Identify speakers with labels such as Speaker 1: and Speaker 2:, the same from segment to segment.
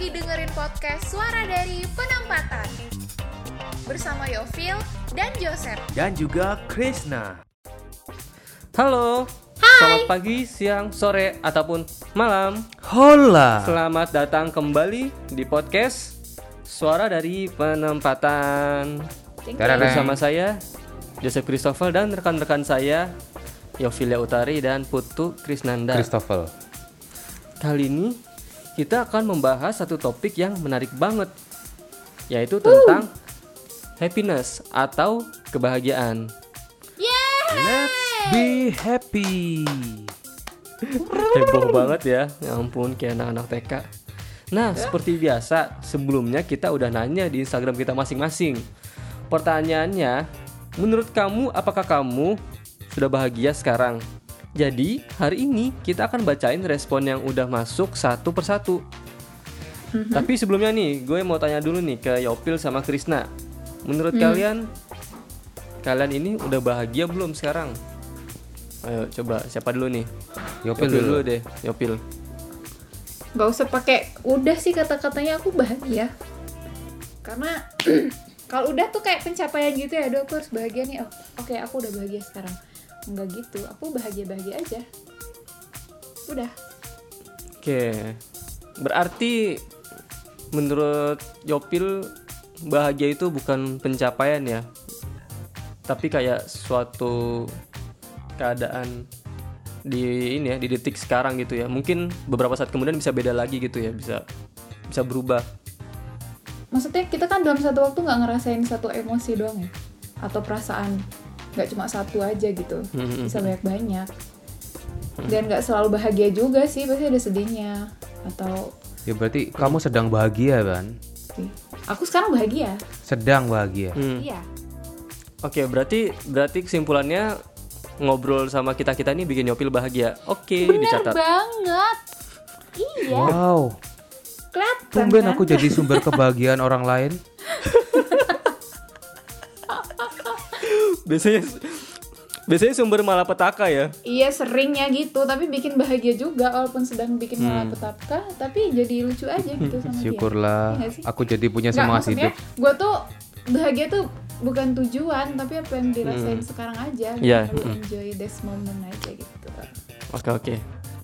Speaker 1: lagi dengerin podcast Suara dari Penempatan bersama Yovil dan Joseph.
Speaker 2: dan juga Krishna.
Speaker 3: Halo. Selamat pagi, siang, sore, ataupun malam.
Speaker 2: Hola.
Speaker 3: Selamat datang kembali di podcast Suara dari Penempatan.
Speaker 2: Tereng.
Speaker 3: Bersama saya Joseph Christopher dan rekan-rekan saya Yofilia Utari dan Putu Krisnanda.
Speaker 4: Christopher.
Speaker 3: Kali ini kita akan membahas satu topik yang menarik banget yaitu tentang happiness atau kebahagiaan.
Speaker 2: Let's be happy.
Speaker 3: Heboh banget ya. Ya ampun kayak anak-anak TK. Nah, seperti biasa, sebelumnya kita udah nanya di Instagram kita masing-masing. Pertanyaannya, menurut kamu apakah kamu sudah bahagia sekarang? Jadi, hari ini kita akan bacain respon yang udah masuk satu persatu. Tapi sebelumnya nih, gue mau tanya dulu nih ke Yopil sama Krisna. Menurut kalian, kalian ini udah bahagia belum sekarang? Ayo coba siapa dulu nih?
Speaker 4: Yopil
Speaker 3: Yopil
Speaker 4: dulu.
Speaker 3: dulu deh, Yopil.
Speaker 1: Gak usah pakai udah sih kata-katanya aku bahagia. Karena kalau udah tuh kayak pencapaian gitu ya, aduh aku harus bahagia nih. Oh, Oke, aku udah bahagia sekarang. Enggak gitu, aku bahagia-bahagia aja. Udah.
Speaker 3: Oke. Berarti menurut Yopil bahagia itu bukan pencapaian ya. Tapi kayak suatu keadaan di ini ya di detik sekarang gitu ya. Mungkin beberapa saat kemudian bisa beda lagi gitu ya, bisa bisa berubah.
Speaker 1: Maksudnya kita kan dalam satu waktu nggak ngerasain satu emosi doang ya, atau perasaan nggak cuma satu aja gitu,
Speaker 3: Hmm,
Speaker 1: bisa banyak-banyak. Dan nggak selalu bahagia juga sih, pasti ada sedihnya. Atau
Speaker 4: Ya berarti kamu sedang bahagia kan?
Speaker 1: aku sekarang bahagia.
Speaker 4: Sedang bahagia.
Speaker 3: Hmm.
Speaker 1: Iya.
Speaker 3: Oke, berarti berarti kesimpulannya ngobrol sama kita-kita ini bikin Yopil bahagia. Oke,
Speaker 1: Bener
Speaker 3: dicatat.
Speaker 1: banget. Iya.
Speaker 4: Wow.
Speaker 1: Kelihatan
Speaker 4: Tumben
Speaker 1: kan?
Speaker 4: aku jadi sumber kebahagiaan orang lain.
Speaker 3: Biasanya biasanya sumber malapetaka ya.
Speaker 1: Iya seringnya gitu, tapi bikin bahagia juga walaupun sedang bikin
Speaker 4: Hmm.
Speaker 1: malapetaka, tapi jadi lucu aja gitu sama dia.
Speaker 4: Syukurlah
Speaker 1: Iya
Speaker 4: aku jadi punya
Speaker 1: Nggak,
Speaker 4: semangat hidup.
Speaker 1: gue tuh bahagia tuh bukan tujuan, tapi apa yang dirasain sekarang aja.
Speaker 3: Iya,
Speaker 1: Lalu
Speaker 3: mm.
Speaker 1: enjoy this moment aja gitu.
Speaker 3: Oke oke.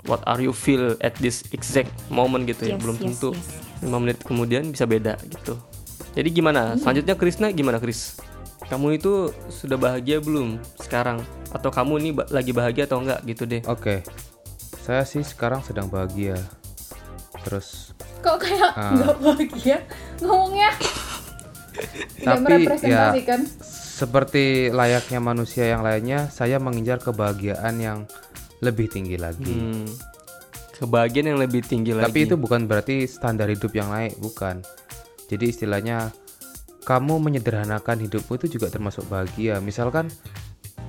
Speaker 3: What are you feel at this exact moment gitu ya?
Speaker 1: Yes,
Speaker 3: Belum
Speaker 1: yes,
Speaker 3: tentu.
Speaker 1: yes, yes.
Speaker 3: 5 menit kemudian bisa beda gitu. Jadi gimana? Selanjutnya Krisna gimana Kris? Kamu itu sudah bahagia belum sekarang? Atau kamu ini ba- lagi bahagia atau enggak gitu deh?
Speaker 4: Oke. Saya sih sekarang sedang bahagia. Terus
Speaker 1: Kok kayak
Speaker 4: Ah.
Speaker 1: nggak bahagia ngomongnya?
Speaker 4: Tapi, ya, seperti layaknya manusia yang lainnya, saya mengincar kebahagiaan yang lebih tinggi lagi.
Speaker 3: Hmm. Kebahagiaan yang lebih tinggi lagi.
Speaker 4: Tapi itu bukan berarti standar hidup yang naik, bukan. Jadi istilahnya kamu menyederhanakan hidupmu itu juga termasuk bahagia. Misalkan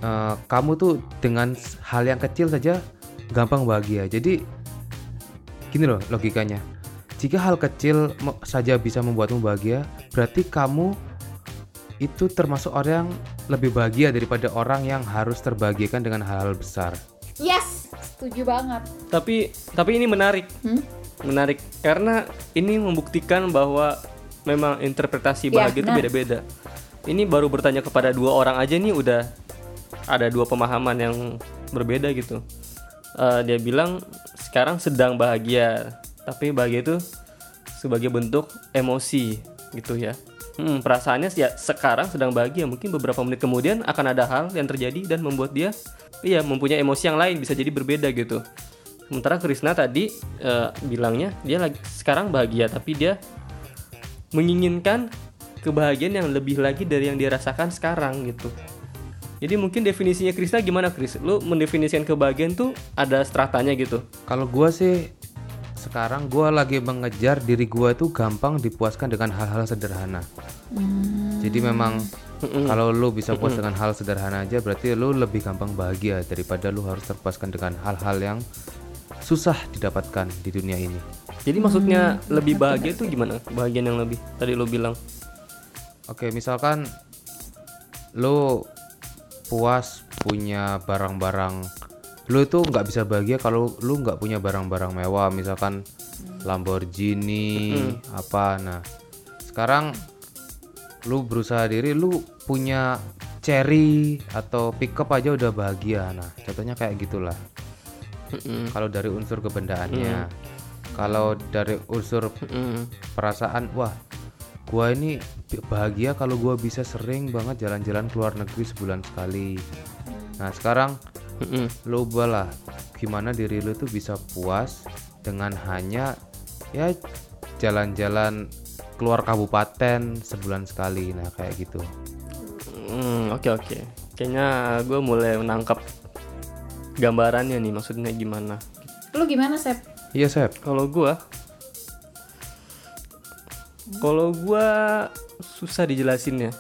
Speaker 4: eh, kamu tuh dengan hal yang kecil saja gampang bahagia. Jadi gini loh logikanya. Jika hal kecil saja bisa membuatmu bahagia, berarti kamu itu termasuk orang yang lebih bahagia daripada orang yang harus terbahagiakan dengan hal-hal besar.
Speaker 1: Yes, setuju banget.
Speaker 3: tapi tapi ini menarik.
Speaker 1: Hmm?
Speaker 3: Menarik karena ini membuktikan bahwa memang interpretasi
Speaker 1: Ya,
Speaker 3: bahagia itu
Speaker 1: nah.
Speaker 3: beda-beda. Ini baru bertanya kepada dua orang aja nih udah ada dua pemahaman yang berbeda gitu. Eh, dia bilang sekarang sedang bahagia, tapi bahagia itu sebagai bentuk emosi gitu ya. Hmm, perasaannya ya sekarang sedang bahagia, mungkin beberapa menit kemudian akan ada hal yang terjadi dan membuat dia iya mempunyai emosi yang lain bisa jadi berbeda gitu. Sementara Krisna tadi eh, bilangnya dia lagi sekarang bahagia tapi dia menginginkan kebahagiaan yang lebih lagi dari yang dia rasakan sekarang gitu. Jadi mungkin definisinya Krisna gimana Kris? Lu mendefinisikan kebahagiaan tuh ada stratanya gitu.
Speaker 4: Kalau gua sih sekarang gua lagi mengejar diri gua itu gampang dipuaskan dengan hal-hal sederhana. Jadi memang kalau lu bisa puas dengan hal sederhana aja berarti lu lebih gampang bahagia daripada lu harus terpuaskan dengan hal-hal yang susah didapatkan di dunia ini.
Speaker 3: Jadi maksudnya lebih bahagia itu gimana? Kebahagiaan yang lebih tadi lu bilang.
Speaker 4: Oke, misalkan lu puas punya barang-barang lu itu nggak bisa bahagia kalau lu nggak punya barang-barang mewah misalkan Lamborghini apa nah sekarang lu berusaha diri lu punya cherry atau pickup aja udah bahagia nah contohnya kayak gitulah
Speaker 3: Mm-mm.
Speaker 4: kalau dari unsur kebendaannya kalau dari unsur
Speaker 3: Mm-mm.
Speaker 4: perasaan wah gua ini bahagia kalau gua bisa sering banget jalan-jalan ke luar negeri sebulan sekali nah sekarang
Speaker 3: Mm-mm.
Speaker 4: lo ubahlah gimana diri lu tuh bisa puas dengan hanya ya jalan-jalan keluar kabupaten sebulan sekali nah kayak gitu
Speaker 3: Hmm, oke oke. Kayaknya gue mulai menangkap gambarannya nih maksudnya gimana.
Speaker 1: Lu gimana, Sep?
Speaker 4: Iya Sep
Speaker 3: Kalau gua Kalau gua susah dijelasin ya.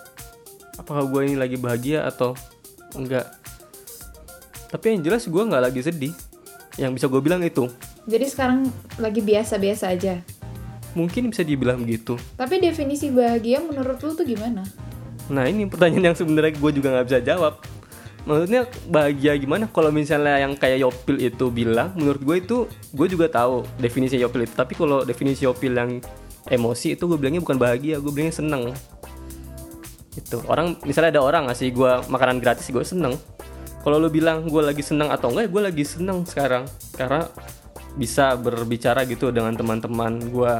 Speaker 3: Apakah gua ini lagi bahagia atau enggak? Tapi yang jelas gua nggak lagi sedih. Yang bisa gue bilang itu.
Speaker 1: Jadi sekarang lagi biasa-biasa aja.
Speaker 3: Mungkin bisa dibilang begitu.
Speaker 1: Tapi definisi bahagia menurut lu tuh gimana?
Speaker 3: Nah ini pertanyaan yang sebenarnya gue juga nggak bisa jawab. Maksudnya bahagia gimana? Kalau misalnya yang kayak Yopil itu bilang, menurut gue itu gue juga tahu definisi Yopil itu. Tapi kalau definisi Yopil yang emosi itu gue bilangnya bukan bahagia, gue bilangnya seneng. Itu orang misalnya ada orang ngasih gue makanan gratis, gue seneng. Kalau lu bilang gue lagi seneng atau enggak, gue lagi seneng sekarang karena bisa berbicara gitu dengan teman-teman gue.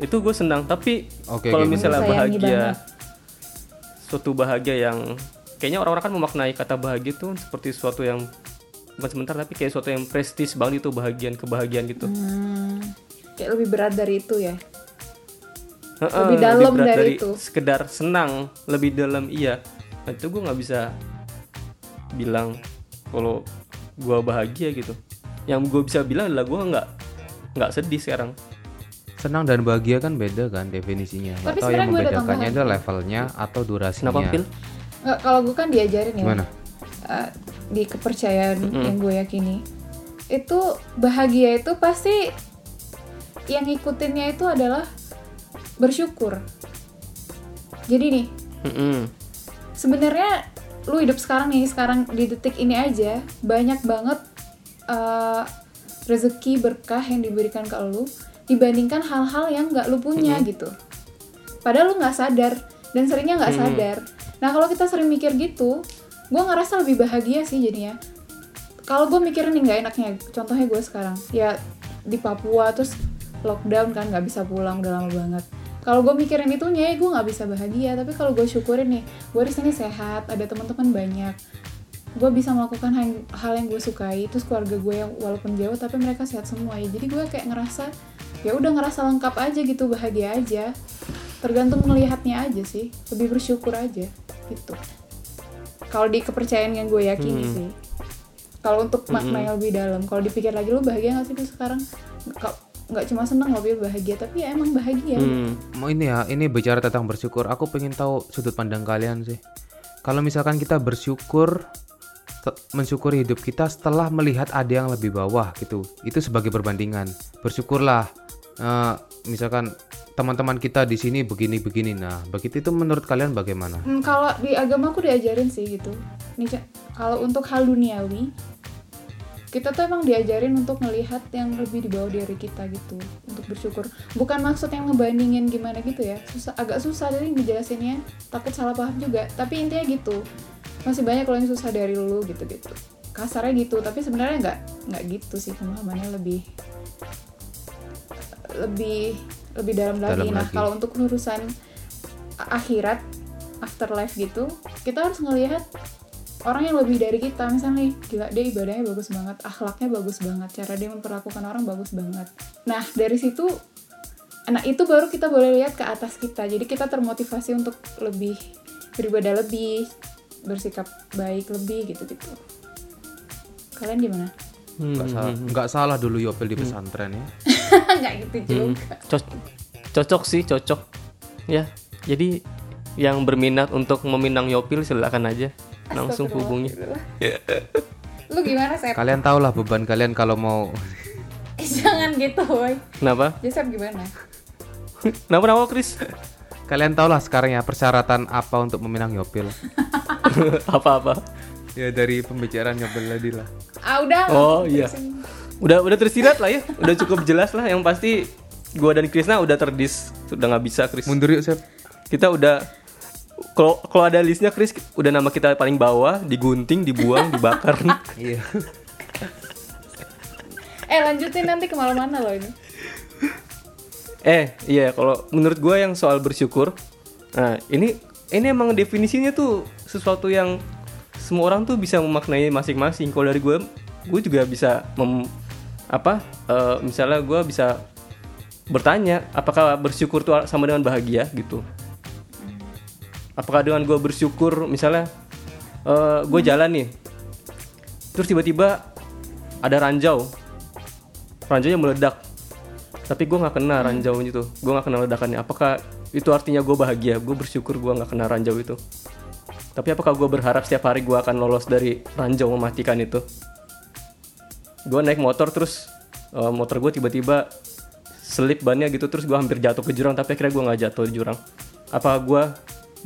Speaker 3: Itu gue senang. Tapi
Speaker 4: Oke,
Speaker 3: kalau misalnya bahagia suatu bahagia yang kayaknya orang-orang kan memaknai kata bahagia itu seperti suatu yang bukan sebentar tapi kayak suatu yang prestis banget itu bahagian kebahagiaan gitu.
Speaker 1: Hmm, kayak lebih berat dari itu ya.
Speaker 3: Heeh,
Speaker 1: lebih dalam
Speaker 3: berat
Speaker 1: dari itu.
Speaker 3: Sekedar senang, lebih dalam iya. Nah, itu gue nggak bisa bilang kalau gue bahagia gitu. Yang gue bisa bilang adalah gue nggak nggak sedih sekarang.
Speaker 4: senang dan bahagia kan beda kan definisinya
Speaker 1: Tapi
Speaker 4: atau yang
Speaker 1: ada
Speaker 4: membedakannya itu levelnya atau durasinya
Speaker 3: Kenapa pil?
Speaker 1: Nggak, kalau gue kan diajarin ya.
Speaker 4: Gimana?
Speaker 1: eh, di kepercayaan yang gue yakini. Itu bahagia itu pasti yang ngikutinnya itu adalah bersyukur. Jadi nih,
Speaker 3: Mm-mm.
Speaker 1: sebenarnya lu hidup sekarang nih sekarang di detik ini aja banyak banget uh, rezeki berkah yang diberikan ke lu dibandingkan hal-hal yang nggak lu punya gitu padahal lu nggak sadar dan seringnya nggak sadar nah kalau kita sering mikir gitu gue ngerasa lebih bahagia sih jadinya. Kalau gue mikirin nih nggak enaknya contohnya gue sekarang. Ya di Papua terus lockdown kan nggak bisa pulang udah lama banget. Kalau gue mikirin itunya ya gue nggak bisa bahagia. Tapi kalau gue syukurin nih gue di sini sehat ada teman-teman banyak. Gue bisa melakukan hal, hal yang gue sukai terus keluarga gue yang walaupun jauh tapi mereka sehat semua ya. Jadi gue kayak ngerasa ya udah ngerasa lengkap aja gitu bahagia aja. Tergantung melihatnya aja sih lebih bersyukur aja gitu. Kalau di kepercayaan yang gue yakini
Speaker 3: Hmm.
Speaker 1: sih. Kalau untuk makna yang lebih dalam kalau dipikir lagi lu bahagia gak sih lu sekarang? Nggak- cuma seneng loh Bil, bahagia tapi ya emang bahagia.
Speaker 3: Hmm.
Speaker 4: mau ini ya ini bicara tentang bersyukur. Aku pengen tahu sudut pandang kalian sih. Kalau misalkan kita bersyukur mensyukuri hidup kita setelah melihat ada yang lebih bawah gitu. Itu sebagai perbandingan. Bersyukurlah Eh, misalkan teman-teman kita di sini begini-begini nah begitu itu menurut kalian bagaimana
Speaker 1: Hmm, kalau di agama aku diajarin sih gitu. Nih, kalau untuk hal duniawi, kita tuh emang diajarin untuk melihat yang lebih di bawah dari kita gitu, untuk bersyukur. Bukan maksud yang ngebandingin gimana gitu ya, susah, agak susah jadi ngejelasinnya, takut salah paham juga. Tapi intinya gitu, masih banyak kalau yang susah dari lu gitu-gitu. Kasarnya gitu, tapi sebenarnya nggak nggak gitu sih pemahamannya lebih lebih lebih dalam lagi.
Speaker 4: Dalam
Speaker 1: nah,
Speaker 4: lagi.
Speaker 1: kalau untuk urusan akhirat, afterlife gitu, kita harus ngelihat orang yang lebih dari kita. Misalnya nih, gila dia ibadahnya bagus banget, akhlaknya bagus banget, cara dia memperlakukan orang bagus banget. Nah, dari situ Nah, itu baru kita boleh lihat ke atas kita. Jadi kita termotivasi untuk lebih beribadah lebih, bersikap baik lebih gitu-gitu. Kalian gimana?
Speaker 3: Hmm,
Speaker 4: nggak salah nggak salah dulu Yopel di pesantren ya
Speaker 1: Nggak gitu
Speaker 3: Hmm.
Speaker 1: juga.
Speaker 3: Co- cocok sih cocok ya jadi yang berminat untuk meminang Yopil silakan aja langsung hubungi.
Speaker 1: Lu gimana, Sep?
Speaker 4: kalian tau lah beban kalian kalau mau
Speaker 1: Jangan gitu, woy.
Speaker 3: kenapa
Speaker 1: Joseph gimana?
Speaker 3: kenapa kenapa Chris
Speaker 4: kalian tau lah sekarang ya persyaratan apa untuk meminang Yopil
Speaker 3: apa apa
Speaker 4: ya dari pembicaraan Yopil tadi lah
Speaker 1: Ah, udah.
Speaker 3: Oh, iya. Udah udah tersirat lah ya udah cukup jelas lah yang pasti gua dan Krisna udah terdis udah nggak bisa Kris
Speaker 4: Mundur yuk, Sep.
Speaker 3: kita udah kalau kalau ada listnya Kris udah nama kita paling bawah digunting dibuang dibakar
Speaker 4: Iya.
Speaker 1: Eh lanjutin nanti ke mana-mana loh ini.
Speaker 3: eh iya kalau menurut gua yang soal bersyukur nah ini ini emang definisinya tuh sesuatu yang semua orang tuh bisa memaknai masing-masing kalau dari gue gue juga bisa mem, apa eh, misalnya gua bisa bertanya apakah bersyukur tuh sama dengan bahagia gitu. Apakah dengan gue bersyukur misalnya gue jalan nih terus tiba-tiba ada ranjau. Ranjaunya meledak tapi gue nggak kena ranjau itu. Gue nggak kena ledakannya. Apakah itu artinya gue bahagia? Gue bersyukur gue nggak kena ranjau itu. Tapi apakah gue berharap setiap hari gue akan lolos dari ranjau mematikan itu gue naik motor terus eh, motor gue tiba-tiba selip bannya gitu terus gue hampir jatuh ke jurang tapi akhirnya gue nggak jatuh di jurang. Apa gue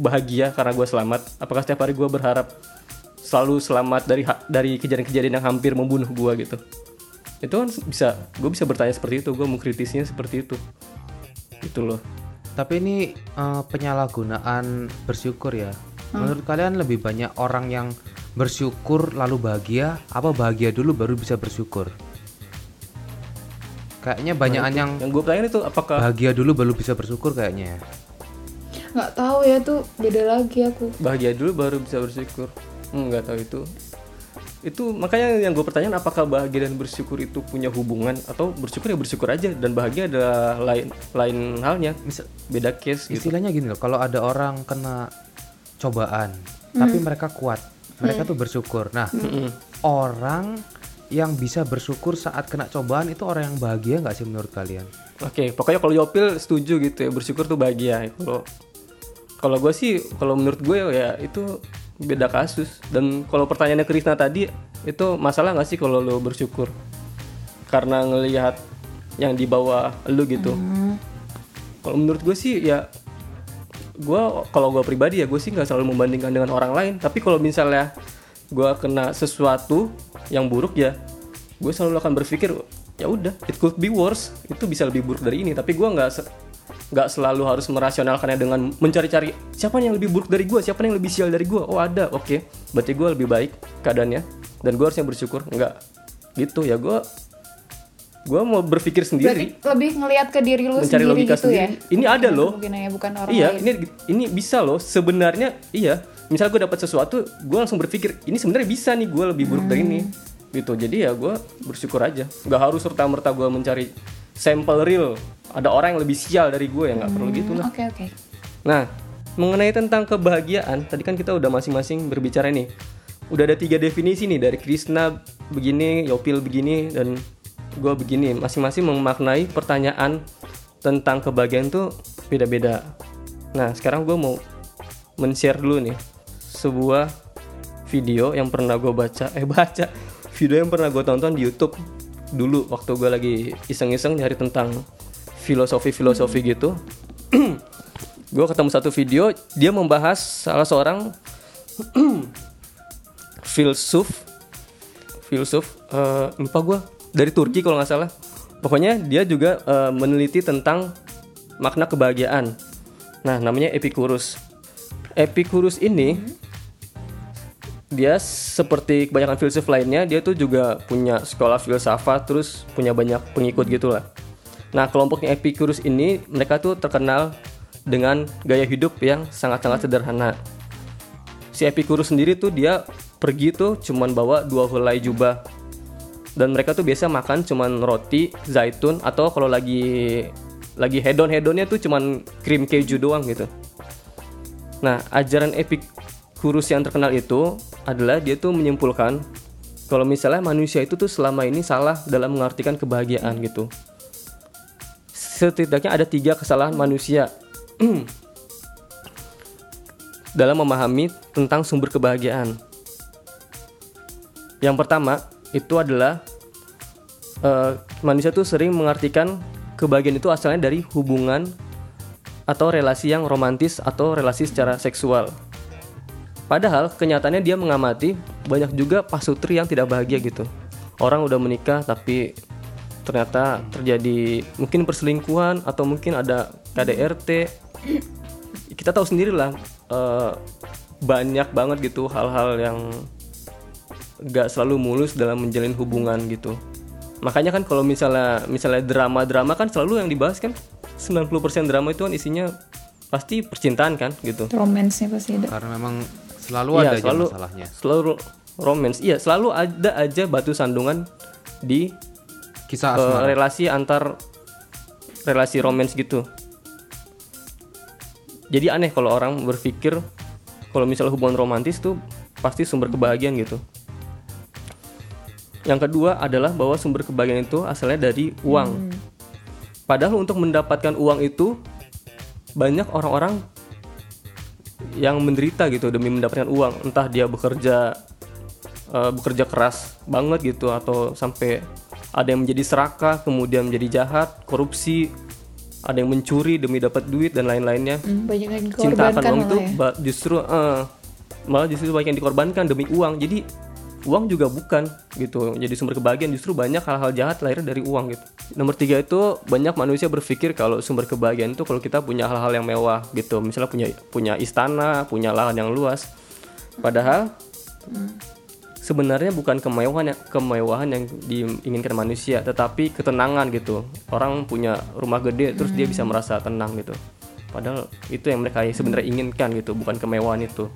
Speaker 3: bahagia karena gue selamat? Apakah setiap hari gue berharap selalu selamat dari dari kejadian-kejadian yang hampir membunuh gue gitu? Itu kan bisa gue bisa bertanya seperti itu gue mengkritisnya seperti itu. Itu loh.
Speaker 4: Tapi ini eh, penyalahgunaan bersyukur ya. Menurut kalian lebih banyak orang yang bersyukur lalu bahagia, apa bahagia dulu baru bisa bersyukur? Kayaknya banyakan yang
Speaker 3: yang gue tanya itu apakah
Speaker 4: bahagia dulu baru bisa bersyukur kayaknya ya.
Speaker 1: Nggak tahu ya tuh beda lagi aku.
Speaker 3: bahagia dulu baru bisa bersyukur. Hmm, nggak tahu itu. Itu makanya yang gue pertanyaan apakah bahagia dan bersyukur itu punya hubungan? Atau bersyukur ya bersyukur aja dan bahagia adalah lain lain halnya.
Speaker 4: Misal-
Speaker 3: beda case gitu.
Speaker 4: Istilahnya gini loh, kalau ada orang kena cobaan, tapi mereka kuat, mereka tuh bersyukur. Nah, orang yang bisa bersyukur saat kena cobaan itu orang yang bahagia nggak sih menurut kalian?
Speaker 3: Oke, pokoknya kalau Yopil setuju gitu ya, bersyukur tuh bahagia. Kalau kalau gue sih, kalau menurut gue ya itu beda kasus. Dan kalau pertanyaannya Krisna tadi, itu masalah nggak sih kalau lo bersyukur? Karena ngelihat yang di bawah lu gitu. Kalau menurut gue sih ya, gue kalau gue pribadi ya gue sih nggak selalu membandingkan dengan orang lain. Tapi kalau misalnya gue kena sesuatu yang buruk ya, gue selalu akan berpikir ya udah it could be worse. Itu bisa lebih buruk dari ini. Tapi gue nggak nggak selalu harus merasionalkannya dengan mencari-cari siapa yang lebih buruk dari gue siapa yang lebih sial dari gue oh ada. Oke. Berarti gue lebih baik keadaannya dan gue harusnya bersyukur. Nggak gitu ya. Gue gue mau berpikir
Speaker 1: Berarti
Speaker 3: sendiri
Speaker 1: lebih ngelihat ke diri lu
Speaker 3: mencari
Speaker 1: sendiri
Speaker 3: logika
Speaker 1: gitu ya.
Speaker 3: sendiri. Ini ada loh.
Speaker 1: Mungkin ya bukan orang
Speaker 3: iya
Speaker 1: lain.
Speaker 3: ini ini bisa loh. Sebenarnya iya. Misal gue dapat sesuatu gue langsung berpikir ini sebenarnya bisa nih gue lebih buruk dari ini. Gitu. Jadi ya gue bersyukur aja. Nggak harus serta merta gue mencari sampel real. Ada orang yang lebih sial dari gue ya nggak perlu gitu lah.
Speaker 1: Oke oke.
Speaker 3: Nah, mengenai tentang kebahagiaan, tadi kan kita udah masing-masing berbicara nih. Udah ada tiga definisi nih dari Krishna begini, Yopil begini, dan gue begini. Masing-masing memaknai pertanyaan tentang kebahagiaan tuh beda-beda. Nah, sekarang gue mau men-share dulu nih sebuah video yang pernah gue baca, eh baca video yang pernah gue tonton di YouTube dulu waktu gue lagi iseng-iseng nyari tentang filosofi-filosofi gitu gue ketemu satu video dia membahas salah seorang filsuf filsuf eh, lupa gue dari Turki kalau nggak salah. Pokoknya dia juga eh, meneliti tentang makna kebahagiaan. Nah namanya Epicurus. Epicurus ini dia seperti kebanyakan filsuf lainnya dia tuh juga punya sekolah filsafat terus punya banyak pengikut gitulah. Nah kelompoknya Epicurus ini mereka tuh terkenal dengan gaya hidup yang sangat-sangat sederhana. Si Epicurus sendiri tuh dia pergi tuh cuman bawa dua helai jubah dan mereka tuh biasa makan cuman roti zaitun atau kalau lagi lagi hedon hedonnya tuh cuman krim keju doang gitu Nah, ajaran Epicurus yang terkenal itu adalah dia tuh menyimpulkan kalau misalnya manusia itu tuh selama ini salah dalam mengartikan kebahagiaan gitu. Setidaknya ada tiga kesalahan manusia dalam memahami tentang sumber kebahagiaan. Yang pertama itu adalah eh, manusia tuh sering mengartikan kebahagiaan itu asalnya dari hubungan atau relasi yang romantis atau relasi secara seksual. Padahal kenyataannya dia mengamati banyak juga pasutri yang tidak bahagia gitu. orang udah menikah tapi ternyata terjadi mungkin perselingkuhan atau mungkin ada KDRT kita tahu sendiri lah eh, banyak banget gitu hal-hal yang gak selalu mulus dalam menjalin hubungan gitu. Makanya kan kalau misalnya misalnya drama-drama kan selalu yang dibahas kan 90% drama itu kan isinya pasti percintaan kan gitu.
Speaker 1: Romance-nya pasti ada.
Speaker 4: karena memang selalu
Speaker 3: Iya,
Speaker 4: ada aja
Speaker 3: selalu
Speaker 4: masalahnya.
Speaker 3: selalu romance. Iya selalu ada aja batu sandungan di
Speaker 4: kisah asmara.
Speaker 3: relasi antar relasi romance gitu. Jadi aneh kalau orang berpikir kalau misalnya hubungan romantis tuh pasti sumber kebahagiaan gitu yang kedua adalah bahwa sumber kebahagiaan itu asalnya dari uang. Padahal untuk mendapatkan uang itu banyak orang-orang yang menderita gitu demi mendapatkan uang. Entah dia bekerja eh, bekerja keras banget gitu atau sampai ada yang menjadi serakah kemudian menjadi jahat korupsi ada yang mencuri demi dapat duit dan lain-lainnya.
Speaker 1: Hmm, banyak yang
Speaker 3: cinta akan uang itu
Speaker 1: ya.
Speaker 3: justru eh, malah justru banyak yang dikorbankan demi uang. Jadi uang juga bukan gitu. Jadi sumber kebahagiaan justru banyak hal-hal jahat lahir dari uang gitu. Nomor tiga itu banyak manusia berpikir kalau sumber kebahagiaan itu kalau kita punya hal-hal yang mewah gitu. Misalnya punya punya istana punya lahan yang luas. Padahal sebenarnya bukan kemewahan yang, kemewahan yang diinginkan manusia tetapi ketenangan gitu. Orang punya rumah gede terus dia bisa merasa tenang gitu. Padahal itu yang mereka sebenarnya inginkan gitu. Bukan kemewahan itu.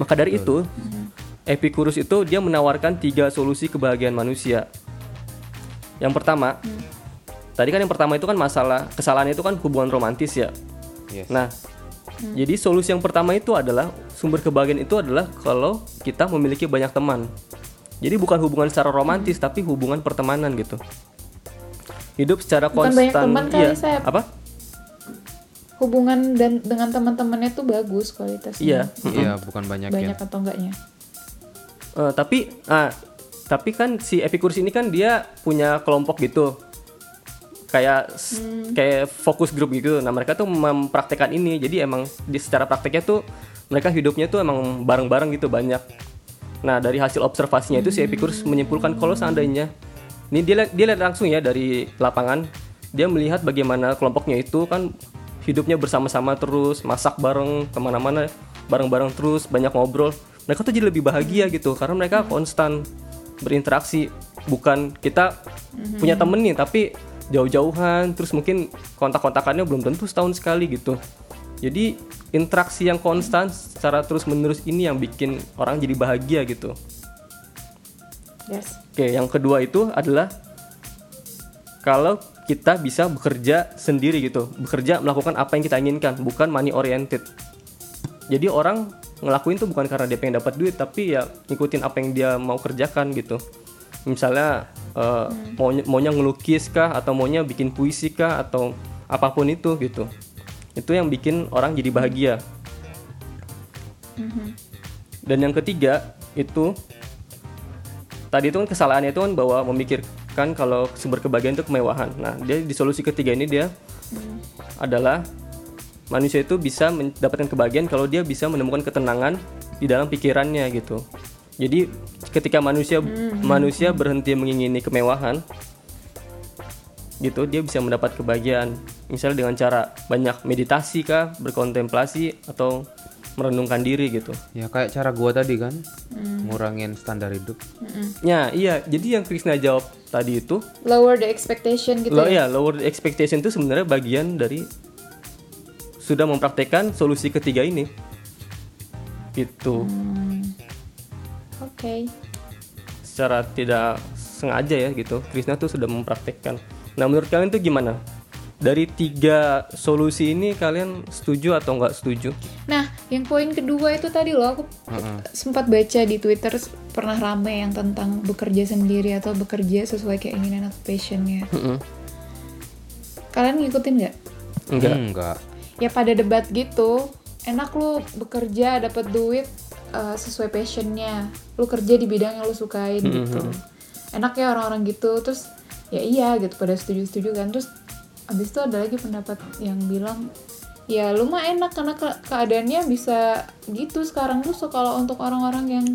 Speaker 3: Maka dari itu Epicurus itu dia menawarkan tiga solusi kebahagiaan manusia yang pertama tadi kan yang pertama itu kan masalah kesalahan itu kan hubungan romantis ya
Speaker 4: Yes.
Speaker 3: Nah, jadi solusi yang pertama itu adalah sumber kebahagiaan itu adalah kalau kita memiliki banyak teman. Jadi bukan hubungan secara romantis tapi hubungan pertemanan gitu. Hidup secara
Speaker 1: Bukan
Speaker 3: konstan.
Speaker 1: banyak teman kali,
Speaker 3: iya.
Speaker 1: Sep.
Speaker 3: Apa?
Speaker 1: Hubungan dan dengan teman-temannya tuh bagus kualitasnya.
Speaker 3: Iya.
Speaker 4: Iya, bukan banyak,
Speaker 1: Banyak
Speaker 4: ya.
Speaker 1: atau enggaknya?
Speaker 3: Eh, tapi ah tapi kan si Epicurus ini kan dia punya kelompok gitu. Kayak s- kayak fokus grup gitu. Nah, mereka tuh mempraktekkan ini. Jadi emang di secara prakteknya tuh mereka hidupnya tuh emang bareng-bareng gitu banyak. Nah, dari hasil observasinya itu si Epicurus menyimpulkan kalau seandainya ini dia dia lihat langsung ya dari lapangan. Dia melihat bagaimana kelompoknya itu kan hidupnya bersama-sama terus, masak bareng ke mana-mana bareng-bareng terus, banyak ngobrol. Mereka tuh jadi lebih bahagia gitu karena mereka konstan berinteraksi. Bukan kita punya temen nih tapi jauh-jauhan, terus mungkin kontak-kontakannya belum tentu setahun sekali gitu. Jadi interaksi yang konstan secara terus-menerus ini yang bikin orang jadi bahagia gitu.
Speaker 1: Yes.
Speaker 3: Oke, yang kedua itu adalah kalau kita bisa bekerja sendiri gitu, bekerja melakukan apa yang kita inginkan, bukan money oriented. Jadi orang ngelakuin tuh bukan karena dia pengen dapat duit, tapi ya ngikutin apa yang dia mau kerjakan gitu. Misalnya eh, maunya, maunya ngelukis kah, atau maunya bikin puisi kah, atau apa pun itu gitu. Itu yang bikin orang jadi bahagia. Dan yang ketiga itu tadi itu kan kesalahannya itu kan bahwa memikirkan kalau sumber kebahagiaan itu kemewahan. Nah, dia di solusi ketiga ini dia adalah manusia itu bisa mendapatkan kebahagiaan kalau dia bisa menemukan ketenangan di dalam pikirannya gitu. Jadi ketika manusia manusia berhenti mengingini kemewahan gitu, dia bisa mendapat kebahagiaan. Misalnya dengan cara banyak meditasi kah, berkontemplasi atau merenungkan diri gitu.
Speaker 4: Ya kayak cara gua tadi kan, ngurangin standar hidup.
Speaker 3: Ya, iya. Jadi yang Krisna jawab tadi itu
Speaker 1: Lower the expectation gitu
Speaker 3: Lo
Speaker 1: ya.
Speaker 3: ya, lower the expectation itu sebenarnya bagian dari sudah mempraktekkan solusi ketiga ini. Gitu.
Speaker 1: Oke.
Speaker 3: Secara tidak sengaja ya gitu. Krishna tuh sudah mempraktekkan. Nah, menurut kalian tuh gimana? Dari tiga solusi ini kalian setuju atau nggak setuju?
Speaker 1: Nah, yang poin kedua itu tadi loh aku sempat baca di Twitter pernah rame yang tentang bekerja sendiri atau bekerja sesuai keinginan atau passionnya.
Speaker 3: Mm-mm.
Speaker 1: Kalian ngikutin nggak?
Speaker 3: Enggak.
Speaker 4: Enggak.
Speaker 1: Ya pada debat gitu, enak lu bekerja dapat duit uh, sesuai passionnya. Lu kerja di bidang yang lu sukain gitu. Enak ya orang-orang gitu. Terus ya iya gitu pada setuju-setuju kan. Terus abis itu ada lagi pendapat yang bilang ya lu mah enak karena ke- keadaannya bisa gitu sekarang tuh so kalau untuk orang-orang yang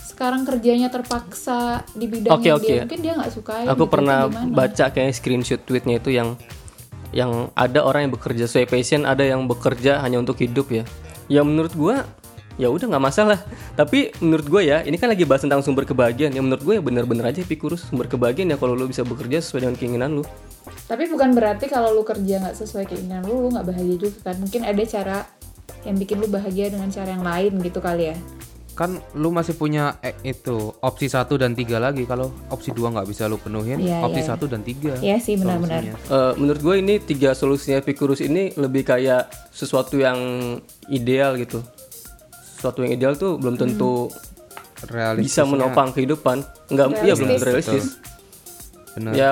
Speaker 1: sekarang kerjanya terpaksa di bidang
Speaker 3: Oke,
Speaker 1: yang
Speaker 3: oke.
Speaker 1: dia mungkin dia nggak sukai
Speaker 3: aku
Speaker 1: gitu,
Speaker 3: pernah baca kayak screenshot tweetnya itu yang yang ada orang yang bekerja sesuai passion ada yang bekerja hanya untuk hidup ya. Ya menurut gua ya udah nggak masalah. Tapi menurut gue ya ini kan lagi bahas tentang sumber kebahagiaan. Ya menurut gue ya bener-bener aja Epikurus sumber kebahagiaan ya kalau lu bisa bekerja sesuai dengan keinginan lu.
Speaker 1: Tapi bukan berarti kalau lu kerja nggak sesuai keinginan lu lu nggak bahagia juga kan. Mungkin ada cara yang bikin lu bahagia dengan cara yang lain gitu kali ya
Speaker 4: kan lu masih punya eh, itu opsi satu dan tiga lagi. Kalau opsi dua nggak bisa lu penuhin
Speaker 1: Iya,
Speaker 4: opsi
Speaker 1: iya.
Speaker 4: satu dan tiga
Speaker 1: Iya sih benar-benar.
Speaker 3: Eh, menurut gue ini tiga solusinya Epikurus ini lebih kayak sesuatu yang ideal gitu. Sesuatu yang ideal tuh belum tentu
Speaker 4: realistis
Speaker 3: bisa menopang kehidupan. Nggak iya belum tentu realistis.
Speaker 4: Benar.
Speaker 3: Ya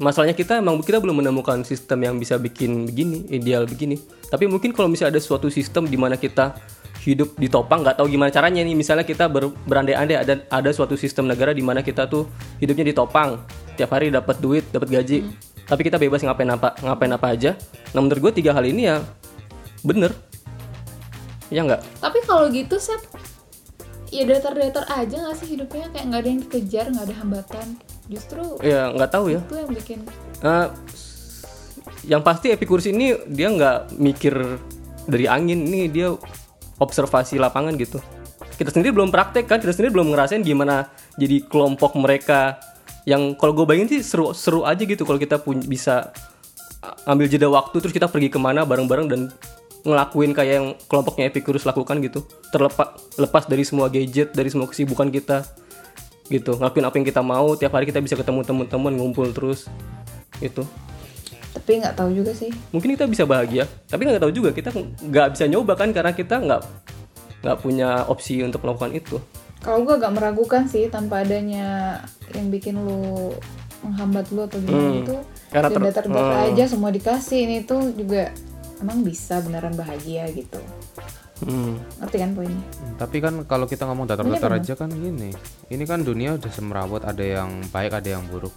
Speaker 3: masalahnya kita emang kita belum menemukan sistem yang bisa bikin begini ideal begini. Tapi mungkin kalau misalnya ada suatu sistem di mana kita hidup ditopang nggak tahu gimana caranya nih. Misalnya kita ber, berandai-andai ada ada suatu sistem negara di mana kita tuh hidupnya ditopang tiap hari dapat duit dapat gaji. Tapi kita bebas ngapain apa ngapain apa aja. Nah menurut gue tiga hal ini ya bener. Ya nggak?
Speaker 1: Tapi kalau gitu Sep ya datar-datar aja nggak sih hidupnya? Kayak nggak ada yang dikejar nggak ada hambatan. Justru
Speaker 3: ya nggak tahu ya.
Speaker 1: itu yang bikin
Speaker 3: Eh, yang pasti Epicurus ini dia nggak mikir dari angin. Ini dia observasi lapangan gitu. Kita sendiri belum praktek kan kita sendiri belum ngerasain gimana jadi kelompok mereka yang kalau gue bayangin sih seru seru aja gitu kalau kita pun bisa ambil jeda waktu terus kita pergi ke mana bareng-bareng dan ngelakuin kayak yang kelompoknya Epicurus lakukan gitu. Terlepas lepas dari semua gadget dari semua kesibukan kita gitu ngelakuin apa yang kita mau tiap hari kita bisa ketemu teman-teman ngumpul terus itu
Speaker 1: tapi nggak tahu juga sih
Speaker 3: mungkin kita bisa bahagia tapi nggak tahu juga kita nggak bisa nyoba kan karena kita nggak nggak punya opsi untuk melakukan itu
Speaker 1: kalau gue agak meragukan sih tanpa adanya yang bikin lu menghambat lu atau gimana
Speaker 3: Hmm.
Speaker 1: gitu
Speaker 3: Karena ter-
Speaker 1: datar-datar
Speaker 3: hmm.
Speaker 1: aja semua dikasih ini tuh juga emang bisa beneran bahagia gitu
Speaker 3: hmm.
Speaker 1: ngerti kan poinnya
Speaker 4: Hmm, Tapi kan kalau kita ngomong datar-datar aja kan gini. Ini kan dunia udah semerawut, ada yang baik, ada yang buruk.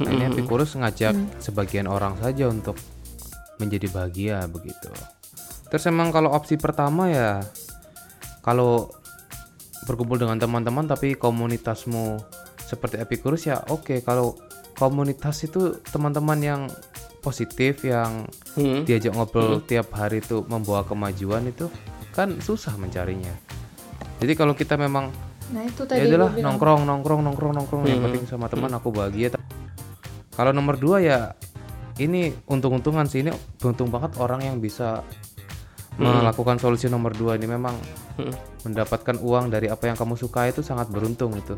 Speaker 4: Nah, ini Epicurus ngajak sebagian orang saja untuk menjadi bahagia begitu. Terus emang kalau opsi pertama ya kalau berkumpul dengan teman-teman tapi komunitasmu seperti Epicurus ya oke. Kalau komunitas itu teman-teman yang positif yang
Speaker 3: Hmm.
Speaker 4: diajak ngobrol tiap hari itu membawa kemajuan itu kan susah mencarinya. Jadi kalau kita memang
Speaker 1: nah itu
Speaker 4: ya
Speaker 1: tadi
Speaker 4: adalah
Speaker 1: gue bilang
Speaker 4: nongkrong nongkrong nongkrong nongkrong yang penting sama teman aku bahagia. Kalau nomor dua ya ini untung-untungan sih ini beruntung banget orang yang bisa melakukan solusi nomor dua ini memang
Speaker 3: Hmm.
Speaker 4: mendapatkan uang dari apa yang kamu suka itu sangat beruntung itu.